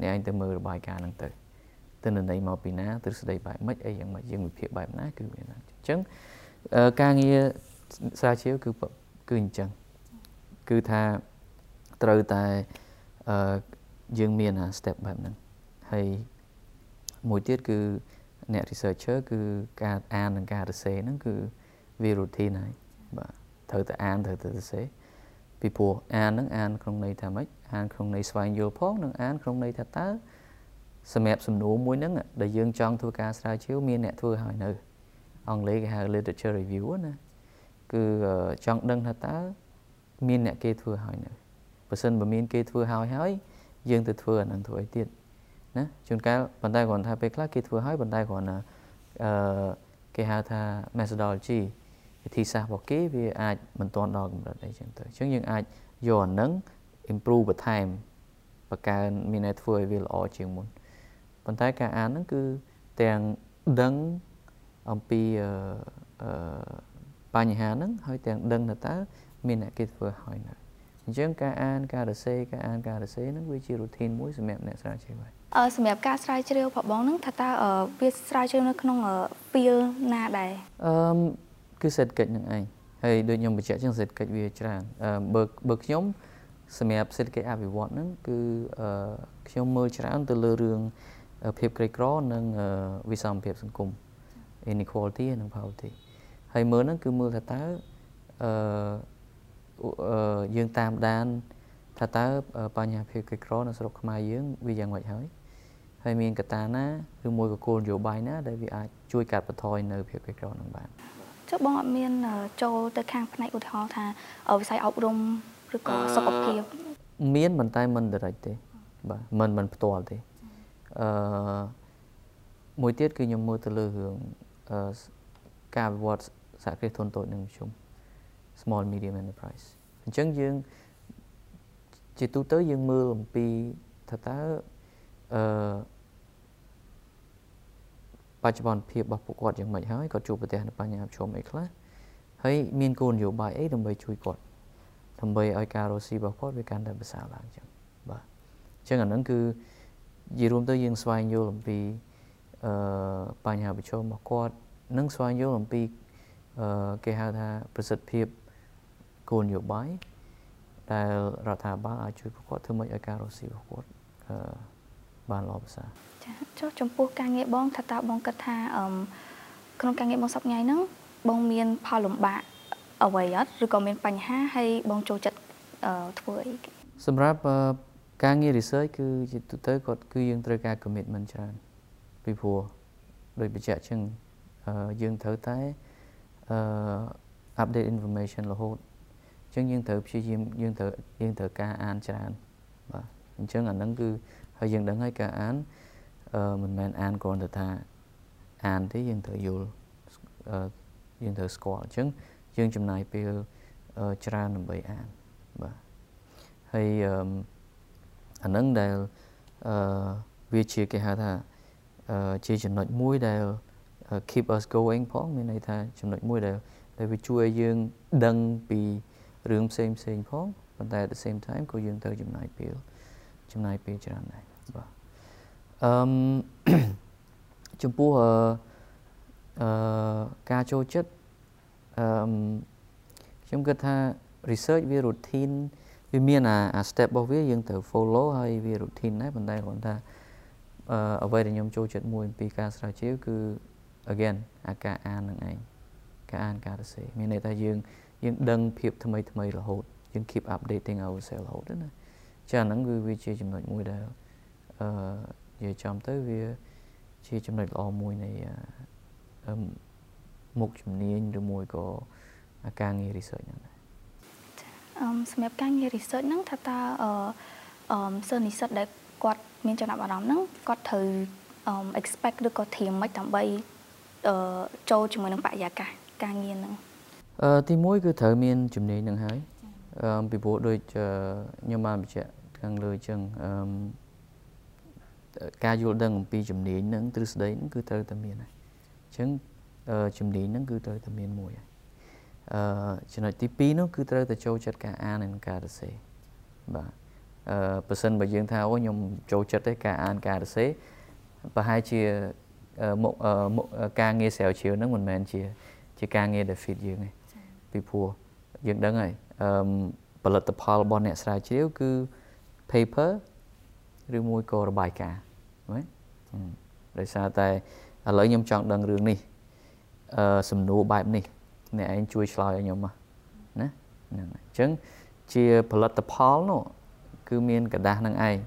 អ្នកឯងទៅមើលរបាយការណ៍ហ្នឹងទៅទិន្នន័យមកពីណាទ្រឹស្ដីបែបម៉េចអីយ៉ាងម៉េចយើងវិភាគបែបណាគឺវាណាអញ្ចឹងការងារស្រាវជ្រាវគឺគឺអញ្ចឹងគឺថាត្រូវតែអឺ យើងមានអា step បែបហ្នឹងហើយមួយទៀតគឺអ្នក researcher គឺការអាននិងការសរសេរហ្នឹងគឺវា routine ហើយបាទត្រូវតែអានត្រូវតែសរសេរពីព្រោះអានហ្នឹងអានក្នុងន័យថាម៉េចអានក្នុងន័យស្វែងយល់ផងនិងអានក្នុងន័យថាតើសម្រាប់សំណួរមួយហ្នឹងដែលយើងចង់ធ្វើការស្រាវជ្រាវមានអ្នកធ្វើហើយនៅ អង់គ្លេសគេហៅ literature review ណាគឺចង់ដឹងថាតើមានអ្នកគេធ្វើហើយនៅបើសិនបើមានគេធ្វើហើយហើយ យើងទៅធ្វើអានឹងធ្វើអីទៀតណាជួនកាលប៉ុន្តែគ្រាន់ថាពេលខ្លះគេធ្វើហើយប៉ុន្តែគ្រាន់តែអឺគេហៅថា methodology វិធីសាស្ត្ររបស់គេវាអាចមិនទាន់ដល់កម្រិតអីចឹងទៅអញ្ចឹងយើងអាចយកអានឹង improve បន្ថែមបង្កើនមានតែធ្វើឲ្យវាល្អជាងមុនប៉ុន្តែការអានហ្នឹងគឺទាំងដឹងអំពីអឺបញ្ហាហ្នឹងហើយទាំងដឹងថាតើមានអ្នកគេធ្វើហើយនៅ អញ្ចឹងការអានការរសេរការអានការរសេរហ្នឹងវាជា routine មួយសម្រាប់អ្នកស្រាវជ្រាវហើយអឺសម្រាប់ការស្រាវជ្រាវរបស់បងហ្នឹងថាតើវាស្រាវជ្រាវនៅក្នុង field ណាដែរអឺគឺសេដ្ឋកិច្ចនឹងឯងហើយដូចខ្ញុំបញ្ជាក់ចឹងសេដ្ឋកិច្ចវាច្រើនអឺបើបើខ្ញុំសម្រាប់សេដ្ឋកិច្ចអភិវឌ្ឍហ្នឹងគឺអឺខ្ញុំមើលច្រើនទៅលើរឿងភាពក្រីក្រនិងវិសមភាពសង្គម inequality និង poverty ហើយមើលហ្នឹងគឺមើលថាតើអឺ យើងតាមដានថាតើបញ្ហាភាពក្រីក្រនៅស្រុកខ្មែរយើងវាយ៉ាងម៉េចហើយហើយមានកត្តាណាឬមួយក៏គោលនយោបាយណាដែលវាអាចជួយកាត់បន្ថយនៅភាពក្រីក្រនឹងបានចុះបងអត់មានចូលទៅខាងផ្នែកឧទាហរណ៍ថាវិស័យអប់រំឬក៏សុខភាពមានប៉ុន្តែមិន direct ទេបាទមិនមិនផ្ទាល់ទេអឺមួយទៀតគឺខ្ញុំមើលទៅលើរឿងអឺការវិវត្តសហគ្រាសធុនតូចនិងមធ្យម small medium enterprise អញ្ចឹងយើងជាទូទៅយើងមើលអំពីថាតើអឺបច្ចុប្បន្នភាពរបស់ពួកគាត់យ៉ាងម៉េចហើយគាត់ជួបប្រទះនៅបញ្ហាប្រឈមអីខ្លះហើយមានគោលនយោបាយអីដើម្បីជួយគាត់ដើម្បីឲ្យការរស់ស៊ីរបស់គាត់វាកាន់តែប្រសើរឡើងអញ្ចឹងបាទអញ្ចឹងអាហ្នឹងគឺនិយាយរួមទៅយើងស្វែងយល់អំពីអឺបញ្ហាប្រឈមរបស់គាត់និងស្វែងយល់អំពីអឺគេហៅថាប្រសិទ្ធភាព គោលនយោបាយដែលរដ្ឋាភិបាលអាចជួយពួកគាត់ធ្វើម៉េចឲ្យការរស់ស៊ីរបស់គាត់អឺបានល្អប្រសើរចាចុះចំពោះការងារបងថាតើបងគិតថាអឺក្នុងការងារបងសប្តាហ៍ហ្នឹងបងមានផលលំបាកអ្វីអត់ឬក៏មានបញ្ហាហើយបងចូលចិត្តធ្វើអីសម្រាប់ការងារ research គឺជាទូទៅគាត់គឺយើងត្រូវការ commitment ច្រើនពីព្រោះដោយបញ្ជាក់ចឹងយើងត្រូវតែអឺ update information រហូតអញ្ចឹងយើងត្រូវព្យាយាមយើងត្រូវយើងត្រូវការអានច្រើនបាទអញ្ចឹងអាហ្នឹងគឺហើយយើងដឹងហើយការអានអឺមិនមែនអានគ្រាន់តែថាអានទេយើងត្រូវយល់អឺយើងត្រូវស្គាល់អញ្ចឹងយើងចំណាយពេលច្រើនដើម្បីអានបាទហើយអឺអានឹងដែលអឺវាជាគេហៅថាអឺជាចំណុចមួយដែល keep us going ផងមានន័យថាចំណុចមួយដែលដែលវាជួយឲ្យយើងដឹងពី រឿងផ្សេងផ្សេងផងប៉ុន្តែ at the same time ក៏យើងត្រូវចំណាយពេលចំណាយពេលច្រើនដែរបាទអឺចំពោះអឺអឺការចូលចិត្តអឺខ្ញុំគិតថា research វា routine វាមានអា step របស់វាយើងត្រូវ follow ហើយវា routine ដែរប៉ុន្តែគ្រាន់ថាអឺអ្វីដែលខ្ញុំចូលចិត្តមួយពីការស្រាវជ្រាវគឺ again អាការអាននឹងឯងការអានការសរសេរមានន័យថាយើង យើងដឹងភាពថ្មីថ្មីរហូតយើង keep updating ourselves រហូតណាចាហ្នឹងគឺវាជាចំណុចមួយដែលអឺនិយាយចំទៅវាជាចំណុចល្អមួយនៃអឺមុខជំនាញឬមួយក៏ការងារ research ហ្នឹងដែរអឺសម្រាប់ការងារ research ហ្នឹងថាតើអឺអឺសិស្សនិស្សិតដែលគាត់មានចំណាប់អារម្មណ៍ហ្នឹងគាត់ត្រូវ expect ឬក៏ធៀមមិនដើម្បីអឺចូលជាមួយនឹងបរិយាកាសការងារហ្នឹង អឺទី1គឺត្រូវមានជំនាញនឹងហើយអឺពីព្រោះដូចខ្ញុំបានបញ្ជាក់ខាងលើអញ្ចឹងអឺការយល់ដឹងអំពីជំនាញហ្នឹងទ្រឹស្ដីហ្នឹងគឺត្រូវតែមានហើយអញ្ចឹងជំនាញហ្នឹងគឺត្រូវតែមានមួយហើយអឺចំណុចទី2នោះគឺត្រូវតែចូលចិត្តការអាននិងការសរសេរបាទអឺបើសិនបើយើងថាអូខ្ញុំចូលចិត្តទេការអានការសរសេរអប្រហែលជាមុខការងារស្រាវជ្រាវហ្នឹងមិនមែនជា ជាការងារដែល fit យើងទេ ពីព្រោះយើងដឹងហើយអឺផលិតផលរបស់អ្នកស្រាវជ្រាវគឺ paper ឬមួយក៏របាយការណ៍មែនដោយសារតែឥឡូវខ្ញុំចង់ដឹងរឿងនេះអឺសំណួរបែបនេះ អ្នកឯងជួយឆ្លើយឲ្យខ្ញុំមកណាហ្នឹងអញ្ចឹងជាផលិតផលនោះគឺមានកដាស់នឹងឯង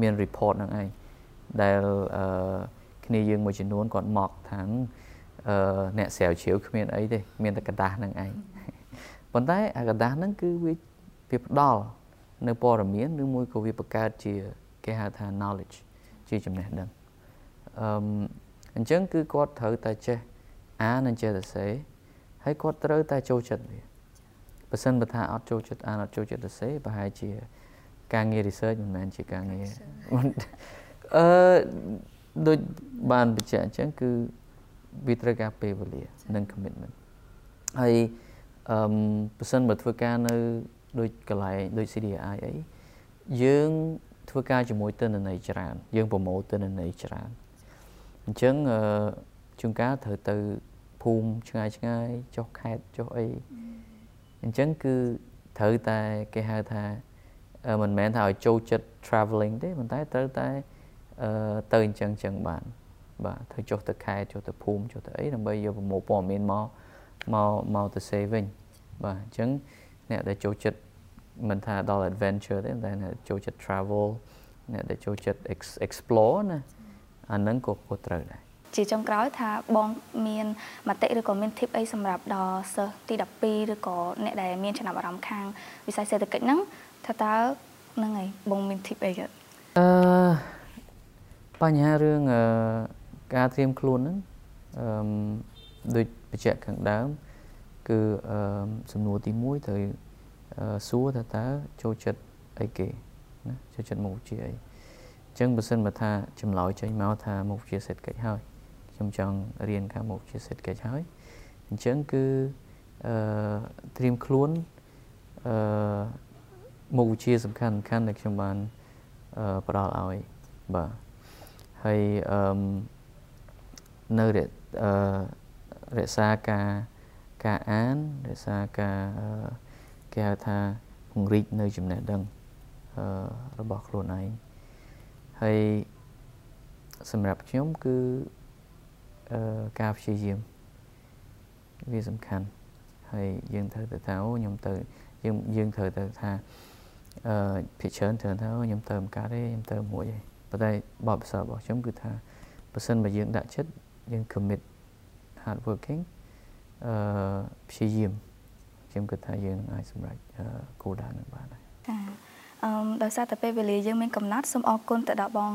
មាន report នឹងឯងដែលអឺគ្នាយើងមួយចំនួនគាត់មកថាអឺអ្នកស្រាវជ្រាវគ្មានអីទេ មានតែកដាស់នឹងឯង ប៉ុន្តែអាកដាស់ហ្នឹងគឺវាវាផ្ដល់នៅព័ត៌មានឬមួយក៏វាបង្កើតជាគេហៅថា knowledge ជាចំណេះដឹងអឺអញ្ចឹងគឺគាត់ត្រូវតែចេះអាននិងចេះសរសេរហើយគាត់ត្រូវតែចូលចិត្តវាបើសិនបើថាអត់ចូលចិត្តអានអត់ចូលចិត្តសរសេរប្រហែលជាការងារ research មិនមែនជាការងារអឺដូចបានបញ្ជាក់អញ្ចឹងគឺវាត្រូវការពេលវេលានិង commitment ហើយ អឺបើសិនបើធ្វើការនៅដូចកន្លែងដូច CDI អីយើងធ្វើការជាមួយទិន្នន័យច្រើន យើងប្រមូលទិន្នន័យច្រើនអញ្ចឹងអឺជួនកាលត្រូវទៅភូមិឆ្ងាយឆ្ងាយចុះខេត្តចុះអីអញ្ចឹងគឺត្រូវតែគេហៅថាមិនមែនថាឲ្យចូលចិត្ត traveling ទេប៉ុន្តែត្រូវតែអឺទៅអញ្ចឹងអញ្ចឹងបានបាទធ្វើចុះទៅខេត្តចុះទៅភូមិចុះទៅអីដើម្បីយកប្រមូលព័ត៌មានមក មកមកទៅ save វិញបាទអញ្ចឹងអ្នកដែលចូលចិត្តមិនថាដល់ adventure ទេតែអ្នកចូលចិត្ត travel អ្នកដែលចូលចិត្ត explore ណាអាហ្នឹងក៏ក៏ត្រូវដែរជាចុងក្រោយថាបងមានមតិឬក៏មាន tip អីសម្រាប់ដល់សិស្សទី12ឬក៏អ្នកដែលមានចំណាប់អារម្មណ៍ខាងវិស័យសេដ្ឋកិច្ចហ្នឹងថាតើហ្នឹងហើយបងមាន tip អីគាត់អឺបញ្ហារឿងអឺការត្រៀមខ្លួនហ្នឹងអឺដូច បញ្ជាក់ខាងដើមគឺអឺសំណួរទី1ត្រូវសួរថាតើចូលចិត្តអីគេណាចូលចិត្តមុខវិជ្ជាអីអញ្ចឹងបើសិនបើថាចម្លើយចេញមកថាមុខវិជ្ជាសេដ្ឋកិច្ចហើយខ្ញុំចង់រៀនខាងមុខវិជ្ជាសេដ្ឋកិច្ចហើយអញ្ចឹងគឺអឺត្រៀមខ្លួនអឺមុខវិជ្ជាសំខាន់សំខាន់ដែលខ្ញុំបានអឺផ្ដល់ឲ្យបាទហើយអឺនៅអឺ រក្សាការការអានរក្សាការគេហៅថាពង្រីកនៅចំណេះដឹងអឺរបស់ខ្លួនឯងហើយសម្រាប់ខ្ញុំគឺអឺការព្យាយាមវាសំខាន់ហើយយើងត្រូវទៅថាអូខ្ញុំទៅយើងយើងត្រូវទៅថាអឺភិច្រើនត្រូវថាខ្ញុំទៅមិនកើតទេខ្ញុំទៅមួយទេប៉ុន្តែបបិសរបស់ខ្ញុំគឺថាបើសិនបើយើងដាក់ចិត្តយើង commit hard working អឺព្យាយាមខ្ញុំគិតថាយើងអាចសម្រេចគោលដៅនឹងបានហើយចាអឺដោយសារតែពេលវេលាយើងមានកំណត់សូមអរគុណទៅដល់បង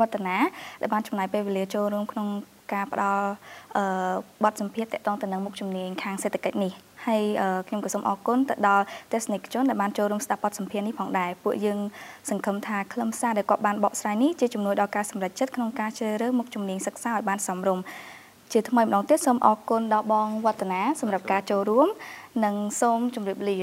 វឌ្ឍនាដែលបានចំណាយពេលវេលាចូលរួមក្នុងការផ្ដល់អឺបទសម្ភាសន៍តកតងទៅនឹងមុខជំនាញខាងសេដ្ឋកិច្ចនេះហើយខ្ញុំក៏សូមអរគុណទៅដល់ទស្សនិកជនដែលបានចូលរួមស្ដាប់បទសម្ភាសន៍នេះផងដែរពួកយើងសង្ឃឹមថាខ្លឹមសារដែលគាត់បានបកស្រាយនេះជាជំនួយដល់ការសម្រេចចិត្តក្នុងការជ្រើសរើសមុខជំនាញសិក្សាឲ្យបានសមរម្យ ជាថ្មីម្ដងទៀតសូមអរគុណដល់បងវឌ្ឍនាសម្រាប់ការចូលរួម និងសូមជម្រាបលា